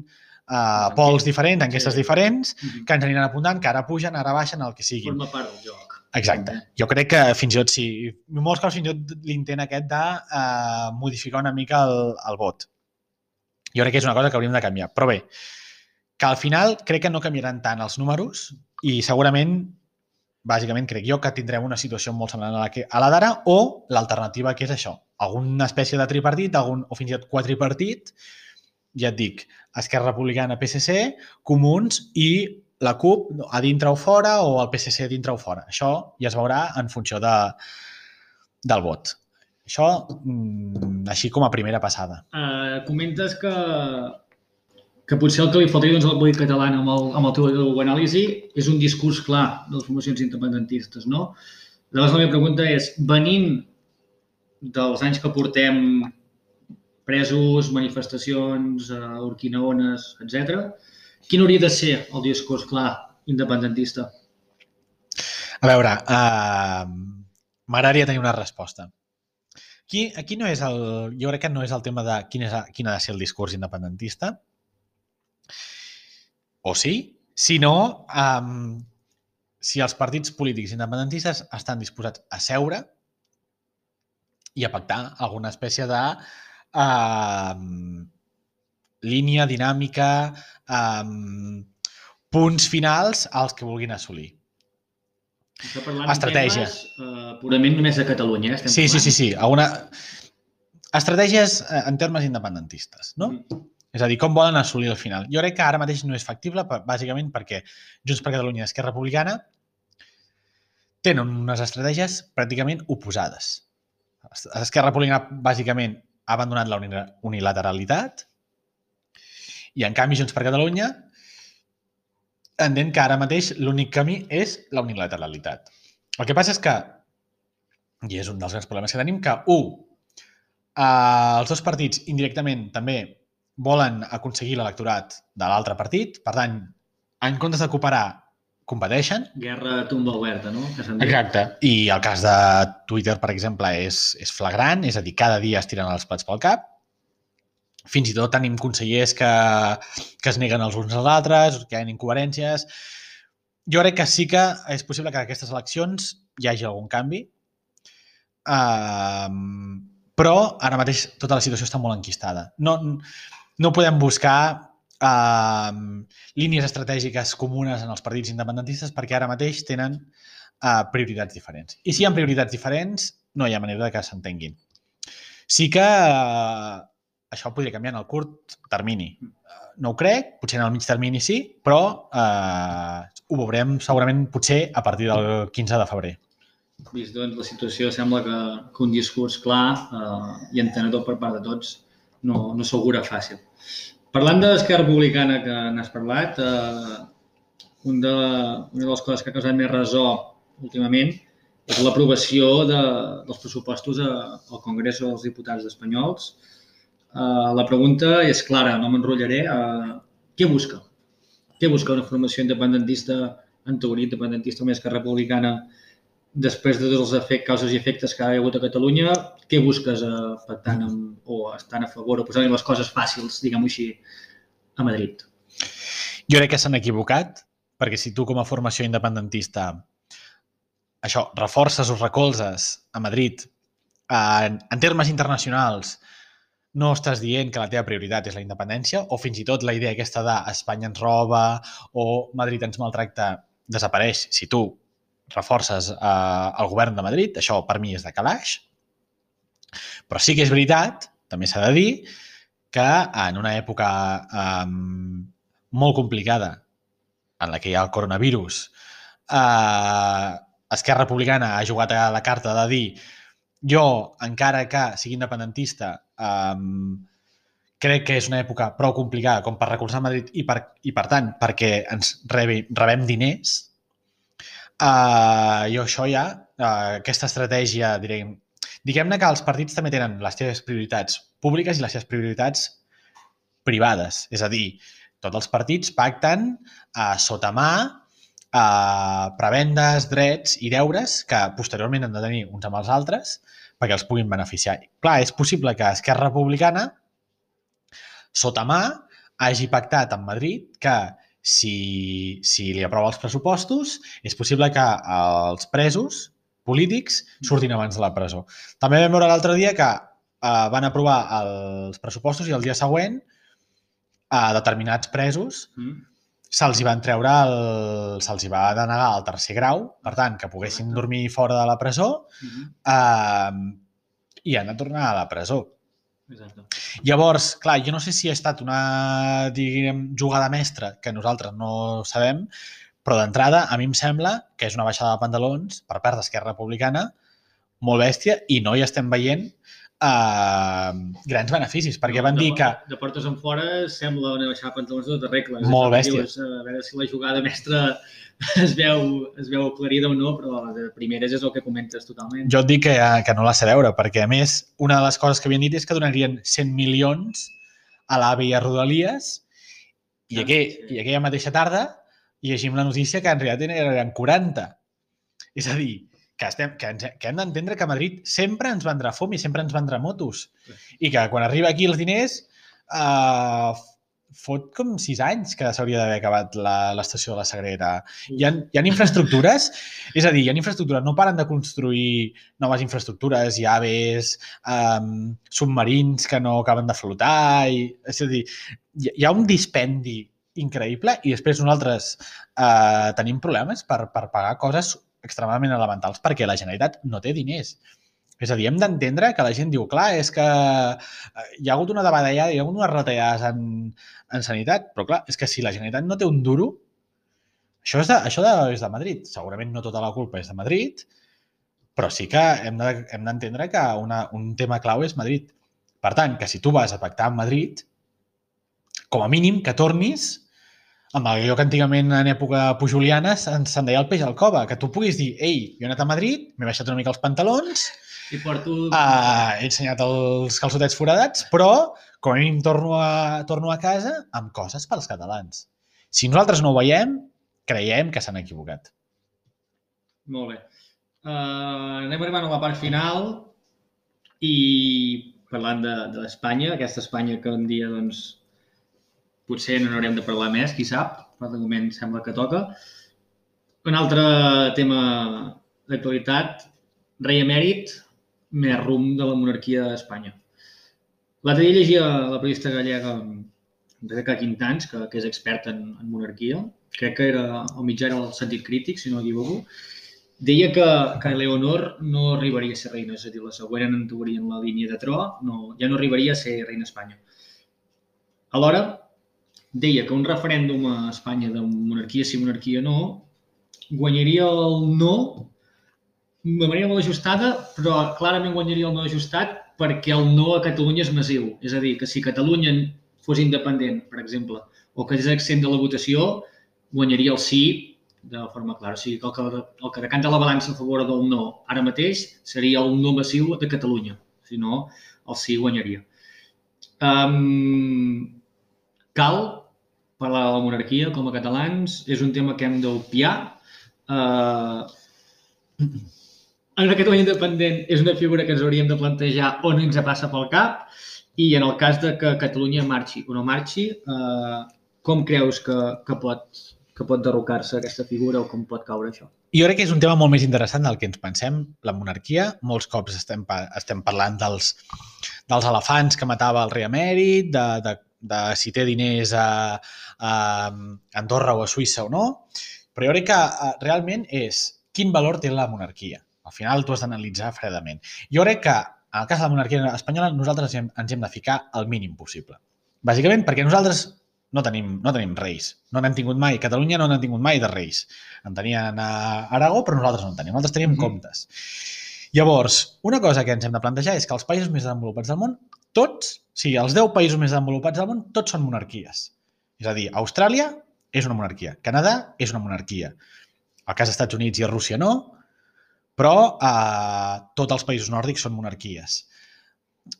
uh, pols diferents, enquestes Sí. diferents, Mhm. que ens aniran apuntant, que ara pugen, ara baixen, el que sigui. Forma part del joc. Exacte. Jo crec que fins i tot sí. En molts casos fins i tot l'intent aquest de uh, modificar una mica el, el vot. Jo crec que és una cosa que hauríem de canviar. Però bé, que al final crec que no canviaran tant els números i segurament, bàsicament crec jo, que tindrem una situació molt semblant a la, que, a la d'ara o l'alternativa que és això, alguna espècie de tripartit algun, o fins i tot quadripartit, ja et dic, Esquerra Republicana, PSC, Comuns i la CUP a dintre o fora o el PSC a dintre o fora. Això ja es veurà en funció de, del vot. Això, mm, així com a primera passada. Uh, comentes que, que potser el que li faltaria doncs, al moviment català amb el, amb el teu anàlisi és un discurs clar de les formacions independentistes, no? Llavors la meva pregunta és, venint dels anys que portem presos, manifestacions, uh, orquinaones, etc, quin hauria de ser el discurs clar independentista? A veure, uh, m'agradaria tenir una resposta. Aquí, aquí no és el, jo crec que no és el tema de quin, és, quin ha de ser el discurs independentista, o sí, sinó um, si els partits polítics independentistes estan disposats a seure i a pactar alguna espècie de línia dinàmica, um, punts finals als que vulguin assolir. Estratègia. temes uh, purament només de Catalunya. Eh? Estem Sí, sí, parlant. sí, sí. Alguna... Estratègies eh, en termes independentistes, no? Mm. És a dir, com volen assolir el final. Jo crec que ara mateix no és factible, bàsicament perquè Junts per Catalunya i Esquerra Republicana tenen unes estratègies pràcticament oposades. Esquerra Republicana, bàsicament, ha abandonat la uni- unilateralitat i, en canvi, Junts per Catalunya entén que ara mateix l'únic camí és la unilateralitat. El que passa és que, i és un dels grans problemes que tenim, que, un, eh, els dos partits indirectament també volen aconseguir l'electorat de l'altre partit, per tant, en comptes de cooperar, competeixen. Guerra tumba oberta, no? Que. Exacte. I el cas de Twitter, per exemple, és, és flagrant, és a dir, cada dia es tiren els plats pel cap. fins i tot tenim consellers que, que es neguen els uns als altres, que hi ha incoherències. Jo crec que sí que és possible que en aquestes eleccions hi hagi algun canvi, uh, però ara mateix tota la situació està molt enquistada. No, no podem buscar uh, línies estratègiques comunes en els partits independentistes perquè ara mateix tenen uh, prioritats diferents. I si hi ha prioritats diferents, no hi ha manera que s'entenguin. Sí que uh, això podria canviar en el curt termini. Uh, no ho crec, potser en el mig termini sí, però uh, ho veurem segurament potser a partir del 15 de febrer. Vist doncs, la situació sembla que, que un discurs clar eh, i entenedor per part de tots no, no s'augura fàcil. Parlant de l'Esquerra Republicana que n'has parlat, eh, un de, una de les coses que ha causat més resó últimament és l'aprovació de, dels pressupostos a, al Congrés dels Diputats espanyols. Eh, la pregunta és clara, no m'enrotllaré. Eh, què busca? Què busca una formació independentista, en teoria independentista més que republicana, després de tots els efectes, causes i efectes que ha hagut a Catalunya, què busques eh, pactant amb, o estant a favor o posant les coses fàcils, diguem-ho així, a Madrid? Jo crec que s'han equivocat, perquè si tu com a formació independentista això, reforces o recolzes a Madrid en, en termes internacionals no estàs dient que la teva prioritat és la independència o fins i tot la idea aquesta de Espanya ens roba o Madrid ens maltracta desapareix si tu reforces eh, el govern de Madrid. Això per mi és de calaix. Però sí que és veritat, també s'ha de dir, que en una època eh, molt complicada en la que hi ha el coronavirus, eh, Esquerra Republicana ha jugat a la carta de dir jo, encara que sigui independentista, um, crec que és una època prou complicada com per recolzar Madrid i per, i per tant perquè ens rebi, rebem diners uh, i això ja, uh, aquesta estratègia diguem, diguem-ne que els partits també tenen les seves prioritats públiques i les seves prioritats privades, és a dir, tots els partits pacten uh, sota mà uh, prebendes, drets i deures que posteriorment han de tenir uns amb els altres perquè els puguin beneficiar. Clar, és possible que Esquerra Republicana, sota mà, hagi pactat amb Madrid que si, si li aprova els pressupostos, és possible que els presos polítics surtin abans de la presó. També vam veure l'altre dia que eh, van aprovar els pressupostos i el dia següent a determinats presos mm se'ls van treure el... se'ls hi va denegar el tercer grau, per tant, que poguessin dormir fora de la presó uh -huh. eh, i han de tornar a la presó. Exacte. Llavors, clar, jo no sé si ha estat una, diguem, jugada mestra que nosaltres no sabem, però d'entrada a mi em sembla que és una baixada de pantalons per part d'Esquerra Republicana molt bèstia i no hi estem veient uh, grans beneficis, perquè no, van dir que... De portes en fora sembla una baixada pantalons de totes regles. Molt bèstia. Dius, a veure si la jugada mestra es veu, es veu aclarida o no, però de primeres és el que comentes totalment. Jo et dic que, que no la sé veure, perquè a més, una de les coses que havien dit és que donarien 100 milions a l'AVE i a Rodalies i, ah, aquell, sí. i aquella mateixa tarda llegim la notícia que en realitat eren 40. És a dir, que, estem, que, ens, que hem d'entendre que Madrid sempre ens vendrà fum i sempre ens vendrà motos. I que quan arriba aquí els diners uh, fot com sis anys que s'hauria d'haver acabat l'estació de la Sagrera. Hi ha, hi ha infraestructures, és a dir, hi ha infraestructures, no paren de construir noves infraestructures, hi ha aves, um, submarins que no acaben de flotar, i, és a dir, hi ha un dispendi increïble i després nosaltres uh, tenim problemes per, per pagar coses extremadament elementals perquè la Generalitat no té diners. És a dir, hem d'entendre que la gent diu, clar, és que eh, hi ha hagut una davallada, hi ha hagut unes retallades en, en sanitat, però clar, és que si la Generalitat no té un duro, això és de, això de, és de Madrid. Segurament no tota la culpa és de Madrid, però sí que hem d'entendre de, que una, un tema clau és Madrid. Per tant, que si tu vas a pactar amb Madrid, com a mínim que tornis amb allò que antigament en època pujoliana se'n deia el peix al cova, que tu puguis dir, ei, jo he anat a Madrid, m'he baixat una mica els pantalons, i porto... Uh, he ensenyat els calçotets foradats, però com a mínim torno a, torno a casa amb coses pels catalans. Si nosaltres no ho veiem, creiem que s'han equivocat. Molt bé. Uh, anem arribant a la part final i parlant d'Espanya, de, aquesta Espanya que un dia, doncs, potser no n'haurem de parlar més, qui sap, però de moment sembla que toca. Un altre tema d'actualitat, rei emèrit, més rum de la monarquia d'Espanya. L'altre dia llegia la periodista gallega Rebeca Quintans, que, que és expert en, en monarquia, crec que era, el mitjà era el sentit crític, si no m'equivoco, deia que, que Leonor no arribaria a ser reina, és a dir, la següent en teoria en la línia de tro, no, ja no arribaria a ser reina Espanya. Alhora, deia que un referèndum a Espanya de monarquia sí, monarquia no, guanyaria el no de manera molt ajustada, però clarament guanyaria el no ajustat perquè el no a Catalunya és massiu. És a dir, que si Catalunya fos independent, per exemple, o que és accent de la votació, guanyaria el sí de forma clara. O sigui, que el que, el que decanta la balança a favor del no ara mateix seria el no massiu de Catalunya. Si no, el sí guanyaria. Um, cal parlar de la monarquia com a catalans. És un tema que hem d'opiar. Uh, en una Catalunya independent és una figura que ens hauríem de plantejar on ens passa pel cap i en el cas de que Catalunya marxi o no marxi, eh, com creus que, que pot, que pot derrocar-se aquesta figura o com pot caure això? Jo crec que és un tema molt més interessant del que ens pensem. La monarquia, molts cops estem, estem parlant dels, dels elefants que matava el rei emèrit, de, de, de si té diners a, a Andorra o a Suïssa o no, però jo crec que eh, realment és quin valor té la monarquia. Al final tu has d'analitzar fredament. Jo crec que en el cas de la monarquia espanyola, nosaltres ens hem de ficar el mínim possible. Bàsicament perquè nosaltres no tenim, no tenim reis. No n'hem tingut mai. Catalunya no n'ha tingut mai de reis. En tenien a Aragó, però nosaltres no en tenim. Nosaltres tenim mm -hmm. comptes. Llavors, una cosa que ens hem de plantejar és que els països més desenvolupats del món, tots, o sigui, els 10 països més desenvolupats del món, tots són monarquies. És a dir, Austràlia és una monarquia, Canadà és una monarquia. El cas dels Estats Units i Rússia no, però eh, tots els països nòrdics són monarquies.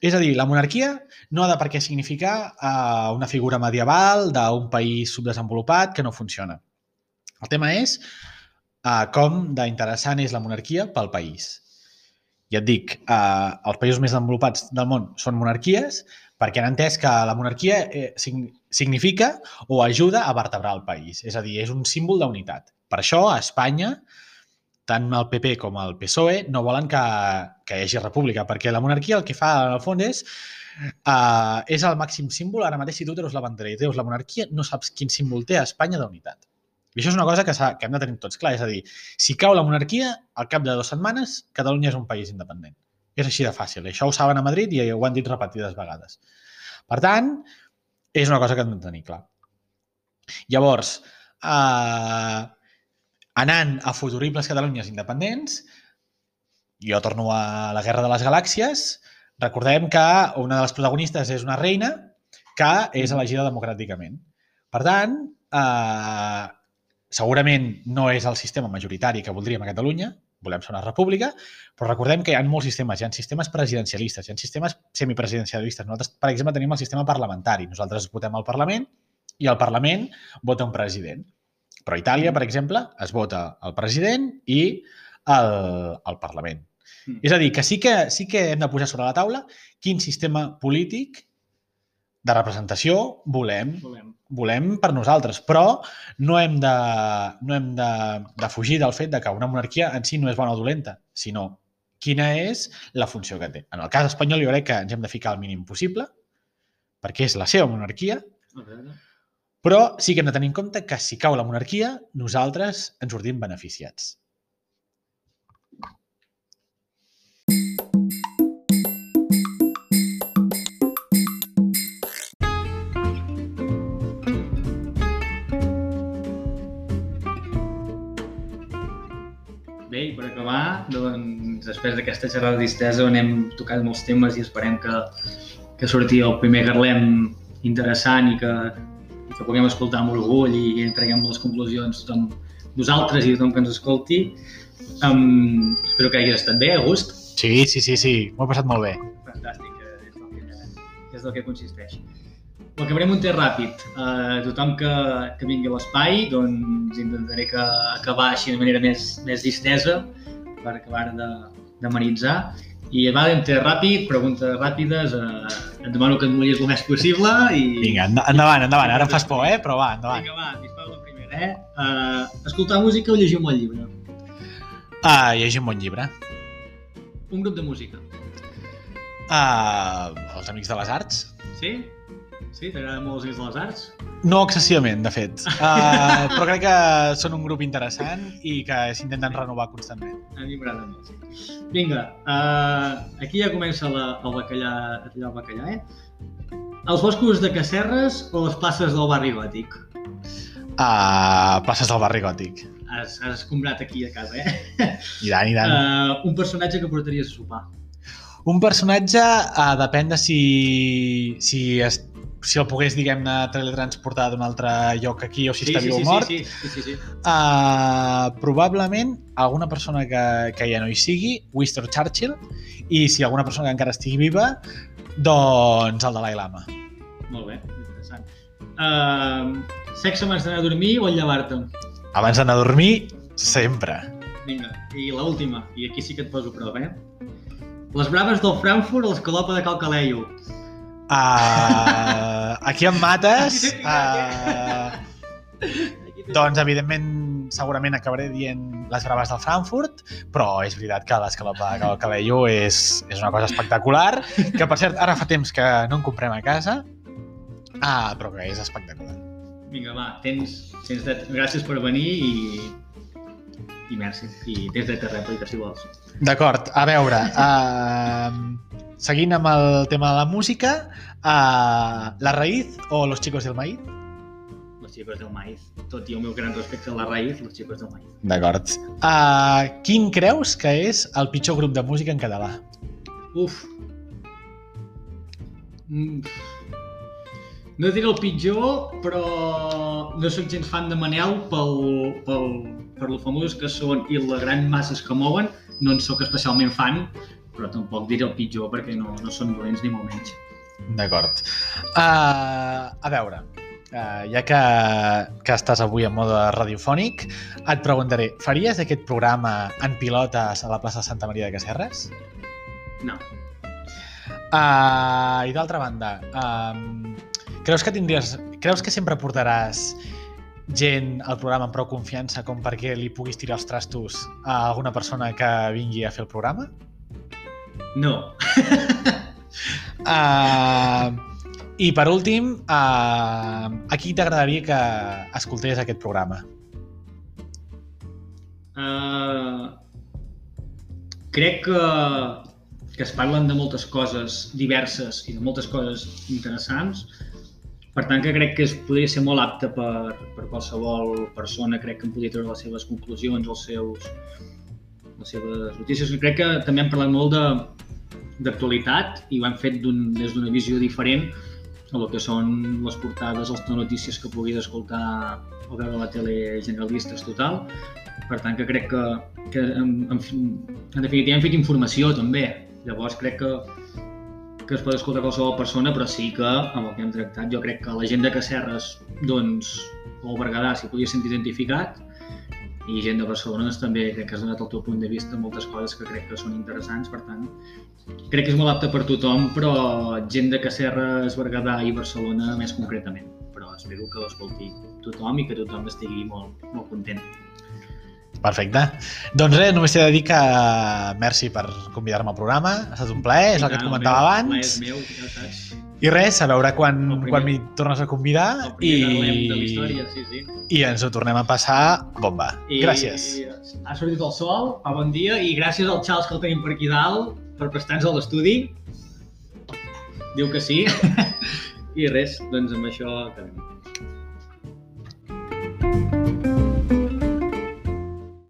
És a dir, la monarquia no ha de per què significar eh, una figura medieval d'un país subdesenvolupat que no funciona. El tema és eh, com d'interessant és la monarquia pel país. Ja et dic, eh, els països més desenvolupats del món són monarquies perquè han entès que la monarquia eh, significa o ajuda a vertebrar el país. És a dir, és un símbol d'unitat. Per això, a Espanya, tant el PP com el PSOE no volen que, que hi hagi república, perquè la monarquia el que fa, el fons, és uh, és el màxim símbol. Ara mateix, si tu treus la bandera i treus la monarquia, no saps quin símbol té a Espanya d'unitat. I això és una cosa que, que hem de tenir tots clar. És a dir, si cau la monarquia, al cap de dues setmanes, Catalunya és un país independent. És així de fàcil. Això ho saben a Madrid i ho han dit repetides vegades. Per tant, és una cosa que hem de tenir clar. Llavors, eh, anant a futuribles Catalunyes independents, jo torno a la Guerra de les Galàxies, recordem que una de les protagonistes és una reina que és elegida democràticament. Per tant, eh, segurament no és el sistema majoritari que voldríem a Catalunya, volem ser una república, però recordem que hi ha molts sistemes. Hi ha sistemes presidencialistes, hi ha sistemes semipresidencialistes. Nosaltres, per exemple, tenim el sistema parlamentari. Nosaltres votem al Parlament i el Parlament vota un president. Però a Itàlia, per exemple, es vota el president i el, el Parlament. Mm. És a dir, que sí que sí que hem de posar sobre la taula quin sistema polític de representació volem, volem. volem per nosaltres, però no hem, de, no hem de, de fugir del fet de que una monarquia en si no és bona o dolenta, sinó quina és la funció que té. En el cas espanyol jo crec que ens hem de ficar el mínim possible, perquè és la seva monarquia. Però sí que hem de tenir en compte que si cau la monarquia, nosaltres ens sortim beneficiats. Acabar, doncs, després d'aquesta xerrada distesa on hem tocat molts temes i esperem que, que surti el primer Garlem interessant i que que puguem escoltar amb orgull i, i traguem les conclusions tothom, nosaltres i tothom que ens escolti. Um, espero que hagi estat bé, a gust. Sí, sí, sí, sí, m'ho he passat molt bé. Fantàstic, és del que, és del que consisteix. Ho acabarem un temps ràpid. Uh, tothom que, que vingui a l'espai, doncs intentaré que acabar així de manera més, més distesa per acabar d'amenitzar. I va, entre ràpid, preguntes ràpides, eh, et demano que et mullis el més possible i... Vinga, enda- endavant, endavant. Ara em fas por, eh? Però va, endavant. Vinga, va, dispara la primera, eh? Uh, escoltar música o llegir un bon llibre? Ah, llegir un bon llibre. Un grup de música. Ah, els Amics de les Arts. Sí? Sí? T'agraden molt els Amics de les Arts? No excessivament, de fet. Uh, però crec que són un grup interessant i que s'intenten renovar constantment. A mi m'agrada sí. Vinga, uh, aquí ja comença la, el bacallà, a tallar el bacallà, eh? Els boscos de Casserres o les places del barri gòtic? Uh, places del barri gòtic. Has, has escombrat aquí a casa, eh? I tant, i tant. Uh, un personatge que portaries a sopar. Un personatge uh, depèn de si, si, es, si el pogués, diguem-ne, teletransportar d'un altre lloc aquí o si està viu sí, o mort. Sí, sí, sí, sí, sí. Uh, probablement alguna persona que, que ja no hi sigui, Winston Churchill, i si alguna persona que encara estigui viva, doncs el Dalai Lama. Molt bé, interessant. Uh, sexe abans d'anar a dormir o llevar-te? Abans d'anar a dormir, sempre. Vinga, i l'última, última, i aquí sí que et poso prova, eh? Les braves del Frankfurt o l'escalopa de Calcaleio? Uh, aquí em mates. Uh, doncs, evidentment, segurament acabaré dient les braves del Frankfurt, però és veritat que l'escalopa de Calcaleio és, és una cosa espectacular, que, per cert, ara fa temps que no en comprem a casa, ah, però que és espectacular. Vinga, va, tens, tens dret, gràcies per venir i, i merci. I tens dret a rèplica, si vols. D'acord, a veure, uh, seguint amb el tema de la música, uh, La Raíz o Los Chicos del Maíz? Les xicos del maïs. Tot i el meu gran respecte a la raïs, les xicos del maïs. D'acord. Uh, quin creus que és el pitjor grup de música en català? Uf. Mm. No diré el pitjor, però no sóc gens fan de Manel pel, pel, per lo famós que són i la gran masses que mouen. No en sóc especialment fan, però tampoc diré el pitjor perquè no, no són dolents ni molt menys. D'acord. Uh, a veure, uh, ja que, que estàs avui en mode radiofònic, et preguntaré, faries aquest programa en pilotes a la plaça Santa Maria de Casserres? No. Uh, I d'altra banda, um, creus que tindries, creus que sempre portaràs gent al programa amb prou confiança com perquè li puguis tirar els trastos a alguna persona que vingui a fer el programa? No. Uh, I per últim, uh, a qui t'agradaria que escoltés aquest programa? Uh, crec que, que es parlen de moltes coses diverses i de moltes coses interessants. Per tant, que crec que es podria ser molt apte per, per qualsevol persona. Crec que en podria treure les seves conclusions, els seus, les seves notícies. Crec que també hem parlat molt d'actualitat i ho hem fet des d'una visió diferent a el que són les portades, les notícies que puguis escoltar o veure a la tele generalistes total. Per tant, que crec que, que en, en, en definitiva hem fet informació també. Llavors crec que, que es pot escoltar qualsevol persona, però sí que amb el que hem tractat jo crec que la gent de Cacerres doncs, o Berguedà s'hi podia sentir identificat i gent de Barcelona doncs, també crec que has donat el teu punt de vista moltes coses que crec que són interessants, per tant crec que és molt apte per tothom, però gent de Cacerres, Berguedà i Barcelona més concretament. Però espero que l'escolti tothom i que tothom estigui molt, molt content. Perfecte. Doncs res, només t'he de dir que merci per convidar-me al programa. Ha estat un plaer, és el que et comentava meu, abans. plaer és meu, ja ho saps. I res, a veure quan, quan m'hi tornes a convidar i, sí, sí. i ens ho tornem a passar bomba. I gràcies. Ha sortit el sol, fa bon dia i gràcies al Charles que el tenim per aquí dalt per prestar-nos a l'estudi. Diu que sí. I res, doncs amb això acabem. thank you